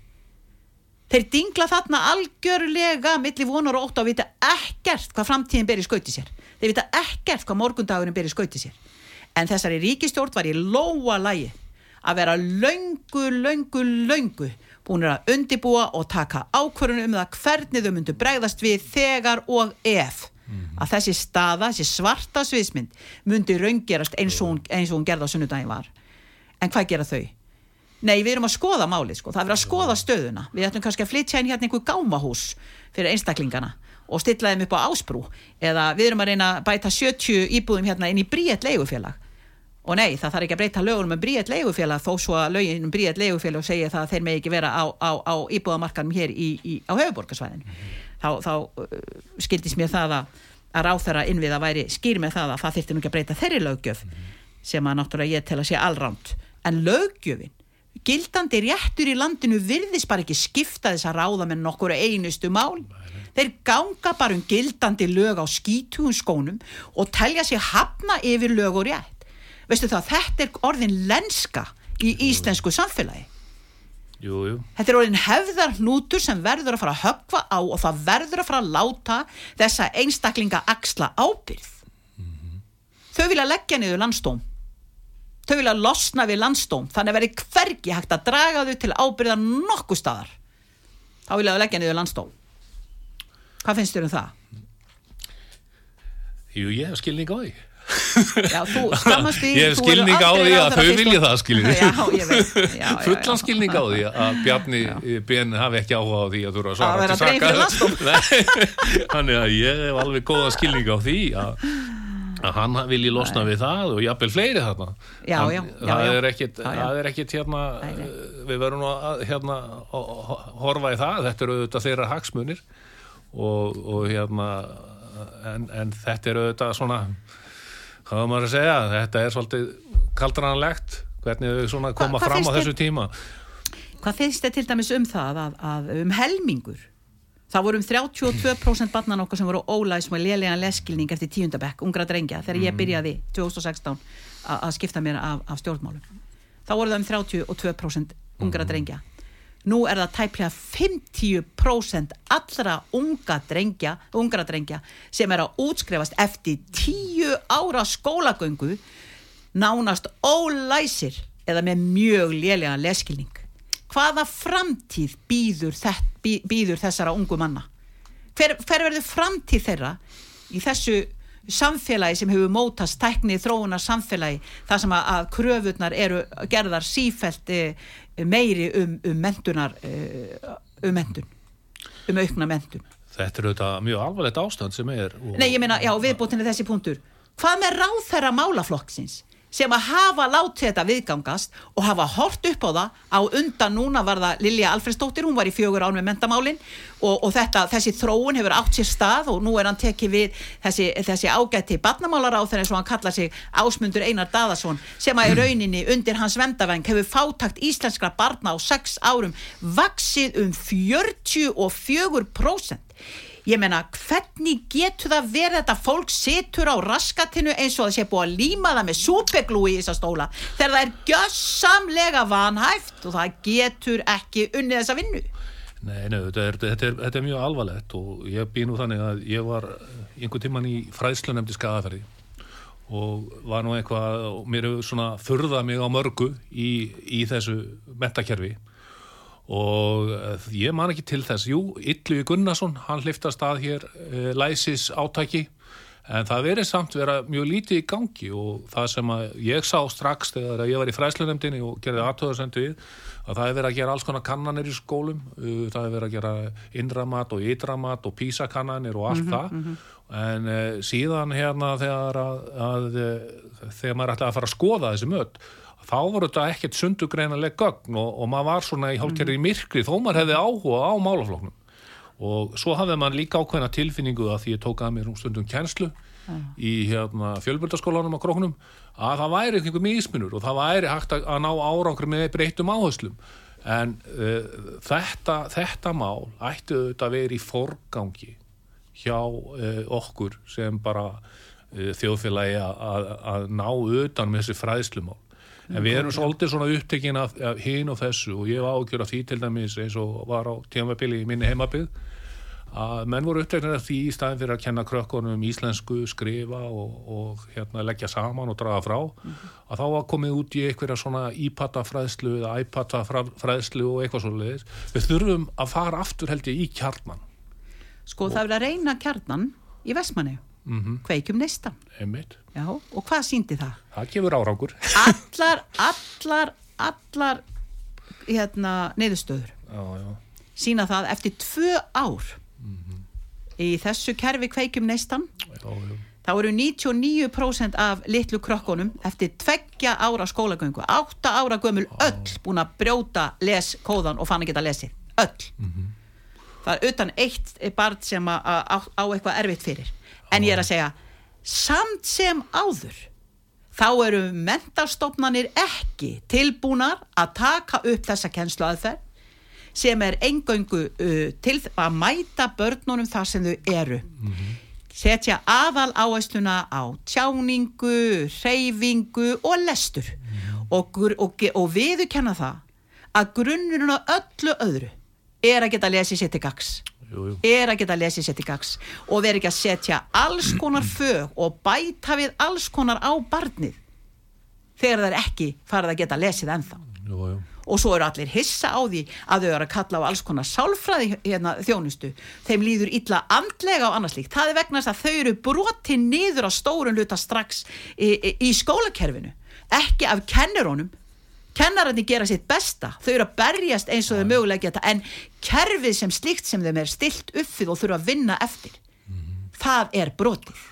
þeir dingla þarna algjörlega milli vonar og ótt og vita ekkert hvað framtíðin ber í skauti sér. Þeir vita ekkert hvað morgundagurinn ber í skauti sér. En þessari ríkistjórn var í lóa lægi að vera löngu, löngu, löngu búinir að undibúa og taka ákvörðun um það hvernig þau myndu bregðast við þegar og ef. Að þessi staða, þessi svarta sviðsmynd myndi raungerast eins og hún, eins og hún gerði á sunnudaginn var. En hvað gera þau? Nei, við erum að skoða málið, sko. það er verið að skoða stöðuna. Við ætlum kannski að flytja inn hérna einhver gámahús fyrir einstaklingana og stilla þeim upp á ásbrú. Eða við erum að reyna að bæta 70 íbúðum hérna inn í bríett leigufélag og nei, það þarf ekki að breyta lögunum um bríett leigufélag þó svo að lögin um bríett leigufélag segja það að þeir með ekki vera á, á, á íbúðamarkanum hér í, í, á höfuborgarsvæðin þá, þá uh, skildist mér það að, að ráþara innvið að væri skýr með það að það þyrfti nú ekki að breyta þeirri löggjöf sem að náttúrulega ég tel að sé allránt en löggjöfin gildandi réttur í landinu virðist bara ekki skipta þess að ráða með nokkur einustu mál þeir ganga bara um gildandi lög á skítugum skónum og telja sér hafna yfir lög og rétt veistu það, þetta er orðin lenska í íslensku samfélagi Jú, jú. Þetta er orðin hefðar hnútur sem verður að fara að höggva á og það verður að fara að láta þessa einstaklinga axla ábyrð. Þau vilja leggja niður landstóm. Þau vilja losna við landstóm. Þannig að verði hvergi hægt að draga þau til ábyrða nokkuð staðar. Þá vilja þau leggja niður landstóm. Hvað finnst þér um það? Jú, ég hef skilning á því. Já, þú skammast því. Ég hef þú skilning verður á því að þau vilja það, skiljið. Fullan skilning á því að Bjarni Ben hafi ekki áhuga á því að að svara Að vera til dreginn fyrir landsdóm. Nei, Þannig að ég hef alveg góða skilning á því að, að hann vilji losna við það og jafnvel fleiri þarna. Já, já, já, það. Er ekkit, það er ekkit hérna, Nei, nei. við verðum að hérna, að horfa í það, þetta eru auðvitað þeirra hagsmunir og, og hérna, en, en þetta eru auðvitað svona, hvað var maður að segja, þetta er svolítið kaldranlegt, hvernig þau svona koma hvað fram á þessu tíma. Hvað finnst þið til dæmis um það að, að um helmingur? Það voru um 32% barnan okkar sem voru ólæs með lélegan leskilning eftir tíundabekk, ungra drengja, þegar ég byrjaði 2016 a- að skipta mér af, af stjórnmálum. Þá voru það um 32% ungra drengja nú er það tæplega 50% allra unga drengja, ungra drengja sem er að útskrifast eftir 10 ára skólagöngu nánast ólæsir eða með mjög lélega leskilning hvaða framtíð býður, þett, býður þessara ungu manna? Hver, hver verður framtíð þeirra í þessu samfélagi sem hefur mótast tækni þróunar samfélagi þar sem að, að kröfurnar eru gerðar sífælt e, meiri um, um mentunar e, um mentun um aukna mentun Þetta er auðvitað mjög alvarlegt ástand sem er og, Nei, ég meina, já, viðbútinni þessi punktur. Hvað með ráðherra málaflokksins sem að hafa látið þetta viðgangast og hafa hort upp á það á undan núna var það Lilja Alfredsdóttir, hún var í fjögur án með mentamálin og, og þetta, þessi þróun hefur átt sér stað og nú er hann tekið við þessi, þessi ágætti barnamálar á eins og hann kalla sig Ásmundur Einar Daðarsson sem að í rauninni undir hans vendavæng hefur fátakt íslenskra barna á sex árum vaksið um 44% ég menna hvernig getur það verið þetta fólk situr á raskatinu eins og það sé búið að líma það með súpeglúi í þessa stóla þegar það er gjössamlega vanhæft og það getur ekki unnið þessa vinnu? Nei, nei, þetta er, þetta, er, þetta er mjög alvarlegt og ég býð nú þannig að ég var einhvern tíman í fræðslunemdi skadaferði og var nú eitthvað og mér hefur svona förðað mig á mörgu í, í þessu metakerfi og eh, ég man ekki til þess. Jú, Yllu Gunnarsson, hann hlifta stað hér e, læsis átæki en það verið samt vera mjög lítið í gangi og það sem að ég sá strax þegar ég var í fræslunemdini og gerði aðtöðarsendu við að það er verið að gera alls konar kannanir í skólum. Uh, það er verið að gera indramat og ytramat og písakannanir og allt mm -hmm, það. mm -hmm. en uh, síðan hérna þegar að, að, að þegar maður ætlaði að fara að skoða þessi möt þá voru þetta ekkert sundugreinanleg gögn og, og maður var svona í hálfkerri í myrkri þó maður hefði áhuga á málafloknum og svo hafði maður líka ákveðna tilfinningu að því ég tók að mér um stundum kjenslu ja. í hérna, fjölbjörndaskólanum á króknum að það væri einhver misminur og það væri hægt að, að ná árangur með breytum áherslum. En uh, þetta, þetta mál ætti auðvitað að vera í forgangi hjá uh, okkur sem bara uh, þjóðfélagi að, að ná utan með þessi fræðslumál en við erum svolítið svona upptekinn af, af hinn og þessu og ég var ágjör af því til dæmis eins og var á tímabili í minni heimabið að menn voru uppteknir af því í staðin fyrir að kenna krökkunum íslensku, skrifa og, og hérna, leggja saman og draga frá. Mm -hmm. að þá var komið út í einhverja svona iPad fræðslu eða iPad fræðslu og eitthvað svolítið við þurfum að fara aftur held ég í kjarnan. Sko og, það vil að reyna kjarnan í Vestmanni mm -hmm. kveikjum neistan Já, og hvað síndi það? Það gefur árangur. Allar, allar, allar hérna, neyðustöður sína það eftir tvö ár. Mm -hmm. í þessu kerfi kveikjum neistan. Já, já. þá eru 99% af litlu krokkonum eftir tveggja ára skólagöngu. Átta ára gömul öll búin að brjóta leskóðan og fann ekki að lesi öll. Mm -hmm. það er utan eitt barn sem á eitthvað erfitt fyrir en ég er að segja samt sem áður þá eru mentarstofnanir ekki tilbúnar að taka upp þessa kennslu aðferð sem er engöngu uh, til að mæta börnunum þar sem þau eru mm -hmm. setja aðal áhersluna á tjáningu, reyfingu og lestur mm -hmm. og, og, og viðukenna það að grunnurinn á öllu öðru er að geta lesið sér til gags jú, jú. er að geta lesið sér til gags og verið ekki að setja alls konar fög og bæta við alls konar á barnið þegar það er ekki farið að geta lesið ennþá. Jú, og svo eru allir hissa á því að þau eru að kalla á alls konar sálfræði hérna, þjónustu, þeim líður illa andlega og annars líkt, það er vegna þess að þau eru broti niður á stórun luta strax í, í, skólakerfinu ekki af kennerónum kennararnir gera sitt besta, þau eru að berjast eins og þau mögulega geta, en kerfið sem slíkt sem þeim er stilt uppið og þurfa að vinna eftir, mm það er brotið.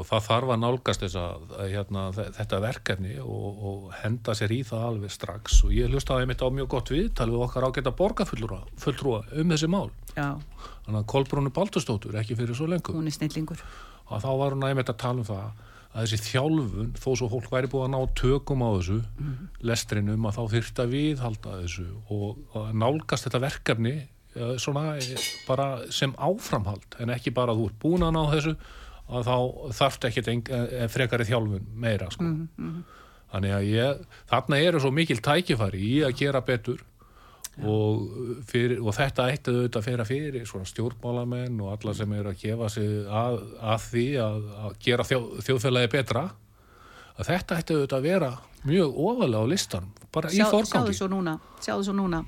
Og það þarf að nálgast þessa, hérna, þetta verkefni og, og henda sér í það alveg strax. Og ég hlustaði mitt á mjög gott viðtal við okkar ágæta borgarfulltrúa um þessi mál. Já. þannig að Kolbrúnu Baldurstóttur ekki fyrir svo lengur. Hún er snillingur. Og þá var hún aðeins að tala um það að þessi þjálfun, þó svo hólk væri búið að ná tökum á þessu mm. lestrinum að þá þurft að viðhalda þessu og að nálgast þetta verkefni svona bara sem áframhald en ekki bara að þú er búin að ná þessu að þá þarft ekki eh, frekari þjálfun meira sko. mm -hmm. þannig að ég þarna eru svo mikil tækifari í að gera betur og, fyrir, og þetta ætti auðvitað að fyrir fyrir svona stjórnmálamenn og alla sem eru að gefa sig að, að því að, að gera þjó, þjóðfélagi betra. Að þetta ætti auðvitað að vera mjög ofalega á listan bara Sjá, í forgangi. Sjáðu sjáðu svo núna.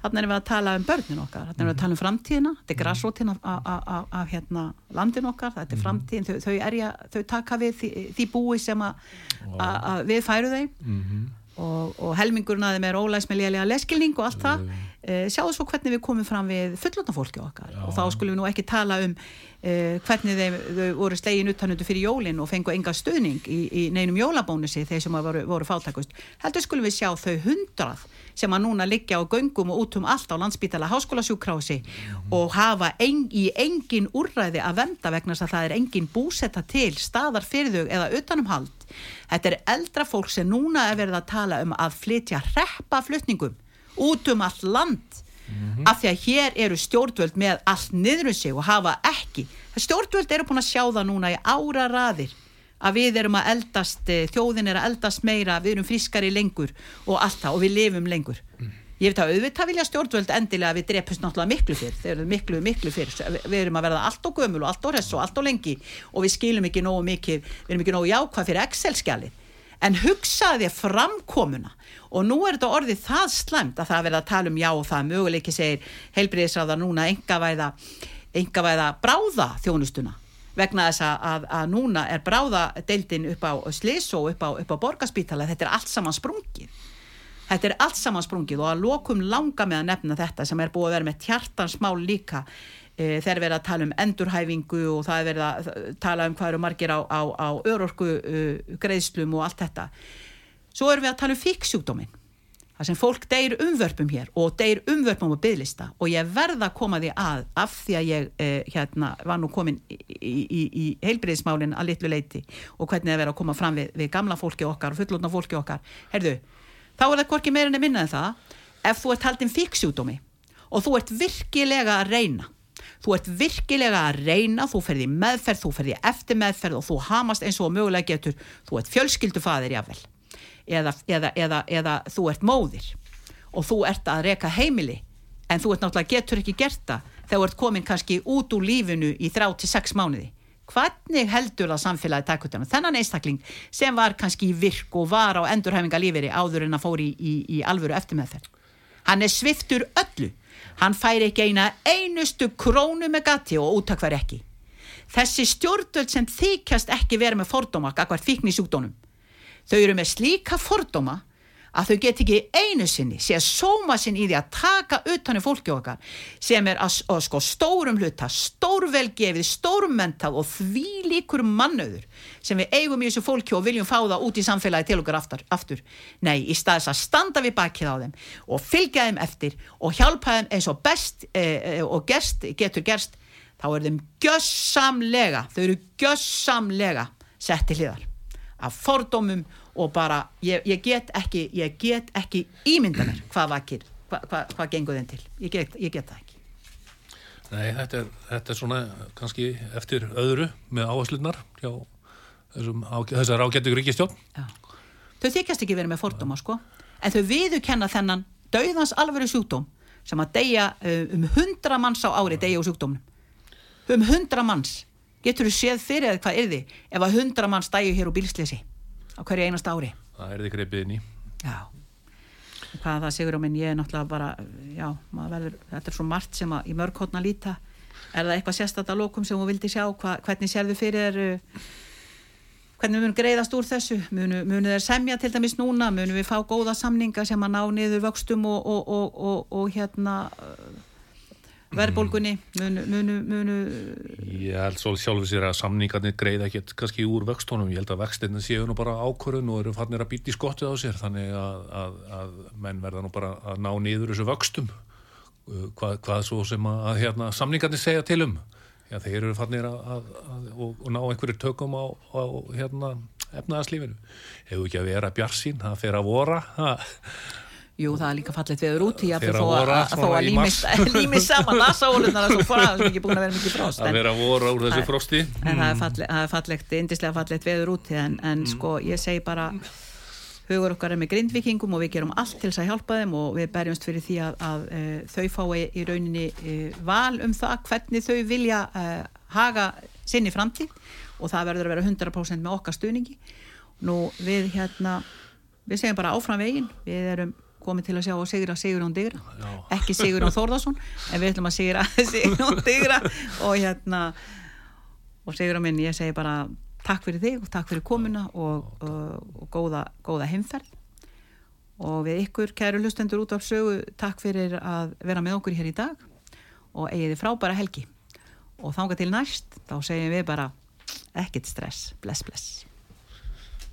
Þannig erum við að tala um börnin okkar, þannig erum við að tala um framtíðina, þetta er mhm. græsrótin af, hérna, landin okkar, þetta er mhm. framtíðin, þau, þau, erja, þau taka við því, því búi sem að við færu þeim mm -hmm. Og, og helmingurinn að þeim er ólæs með lélega leskilning og allt það, Uh, sjáðu svo hvernig við komum fram við fullotna fólki okkar Já. og þá skulum við nú ekki tala um uh, hvernig þeim, þau voru slegin uttanundu fyrir jólinn og fengu enga stöðning í, í neinum jólabónusi þeir sem voru, voru fátakust heldur skulum við sjá þau hundrað sem að núna liggja á göngum og út um allt á landsbítala háskólasjúkrási mm. og hafa en, í engin úrræði að venda vegna þess að það er engin búsetta til staðar fyrir þau eða utanumhald þetta er eldra fólk sem núna er verið að tala um að flytja reppa flutningum út um allt land. Mm -hmm. af því að hér eru stjórnvöld með allt niður um sig og hafa ekki. Stjórnvöld eru búin að sjá það núna í ára raðir að við erum að eldast eh, þjóðin er að eldast meira, við erum friskari lengur og allt það og við lifum lengur. Mm. ég veit að auðvitað vilja stjórnvöld endilega við drepust náttúrulega miklu fyrr. Þeir eru miklu, miklu fyrr, við erum að verða allt og gömul og allt og hress og allt og lengi og við skilum ekki nógu mikið, við erum ekki nógu jákvæð fyrir Excel-skjalið. En hugsaði framkomuna og nú er þetta orðið það slemt að það verða að tala um já og það möguleiki segir heilbriðisráðar núna engavæða, engavæða bráða þjónustuna vegna þess að, að, að núna er bráða deildin upp á slis og upp á, á borgarspítala. Þetta er allt saman sprungið. Þetta er allt saman sprungið og að lokum langa með að nefna þetta sem er búið að vera með tjartansmál líka. E, þeir verða að tala um endurhæfingu og það er verða að tala um hvað eru margir á, á, á örorku uh, greiðslum og allt þetta svo erum við að tala um fíksjúkdómin það sem fólk deyr umvörpum hér og deyr umvörpum á bygglista og ég verða að koma því að af því að ég eh, hérna, var nú komin í, í, í heilbriðismálinn að litlu leiti og hvernig það verða að koma fram við, við gamla fólki okkar og fullotna fólki okkar. Herðu, þá er það hvorki meirinni minna en það. Ef þú ert haldinn fíksjúkdómi og þú ert virkilega að reyna þú ert virkilega að reyna þú ferði meðferð, þú ferði eftir meðferð og þú hamast eins og mögulega getur þú ert fjölskyldufaðir jável eða, eða, eða, eða þú ert móðir og þú ert að reka heimili en þú ert náttúrulega getur ekki gert það þegar þú ert komin kannski út úr lífinu í þrá til sex mánuði. Hvernig heldur það samfélagi takkutana þennan einstakling sem var kannski virk og var á endurhæfinga líferi áður en að fóri í, í, í alvöru eftirmeðferð? Hann er sviftur öllu. Hann fær ekki eina einustu krónu með gati og útakvar ekki. Þessi stjórnvöld sem þykjast ekki vera með fordóma, akkvært fíkn í sjúkdónum, þau eru með slíka fordóma að þau get ekki einu sinni sé að sóma sinn í því að taka utanum fólki okkar sem er að, að sko stórum hluta, stórvelgefið, stórmentað og því líkur mannöður sem við eigum í þessu fólki og viljum fá það út í samfélagi til okkar aftur. aftur. Nei, í staðis að standa við bakið á þeim og fylgja þeim eftir og hjálpa þeim eins og best eh, og gerst, getur gerst, þá er þeim gössamlega, þau eru gössamlega sett til hliðar af fordómum og bara ég, ég get ekki ekki ímynda mér hvað vakir, hvað hva, hva gengur þeim til. Ég get, ég get það ekki. Nei, þetta er, þetta er svona kannski eftir öðru með áherslunar hjá á, þessar ágættu ríkistjón Þau þykjast ekki verið með fordóma sko. En þau viðu kenna þennan dauðans alveg sjúkdóm sem að deyja uh, um hundra manns á ári deyja úr sjúkdómnum. Um hundra manns getur þú séð fyrir hvað er þið ef að hundra manns dæju hér úr bílsleysi á hverju einast ári? Það er þið greipið í. Já. Hvað það sigur á minn, ég er náttúrulega bara já, verður, þetta er svo margt sem að í mörgkotna líta, er það eitthvað sérstata lókum sem þú vildi sjá, hva, hvernig sér þau fyrir hvernig við munum greiðast úr þessu? Munum, munum þeir semja til dæmis núna, munum við fá góða samninga sem að ná niður vöxtum og, og, og, og hérna verðbólgunni? Munu, munu, munu Ég held svo sjálfur sér að samningarnir greiða ekkert kannski úr vöxtónum, ég held að vextinni séu nú bara ákvörðun og eru fannir að býta í skottið á sér. Þannig að, að, að menn verða nú bara að ná niður þessu vöxtum. Uh, hvað, hvað svo sem að, að hérna, samningarnir segja til um. Já, þeir eru fannir að og, og ná einhverju tökum á, á hérna, efnaðarslífinu hefur ekki að vera bjarsín, það fer að vora. Það Jú, það er líka fallet veður út í að þó að límist saman lasahólunar að þú fara, það er ekki búin að vera mikið frost að vera voru úr þessu frosti. En mm. það er fallegt, fallegt indislega fallet veður út en, en mm. sko ég segi bara hugur okkar er með grindvikingum og við gerum allt til þess að hjálpa þeim og við berjumst fyrir því að, að, að e, þau fái í rauninni e, val um það hvernig þau vilja e, haga sinni framtíð og það verður að vera 100% með okkar stuðningi. Nú við hérna við segjum bara áfram veginn. Við erum komið til að sjá að sigra Sigurðan Digra. Já. ekki Sigurðan Þórðarsson en við ætlum að sigra Sigurðan Digra og hérna og Sigurðan minn ég segi bara takk fyrir þig og takk fyrir komuna og, og, og góða, góða heimferð. Og við ykkur kæru hlustendur út af sögu takk fyrir að vera með okkur hér í dag og eigiði frábæra helgi. Og þánga til næst þá segjum við bara ekkit stress, bless bless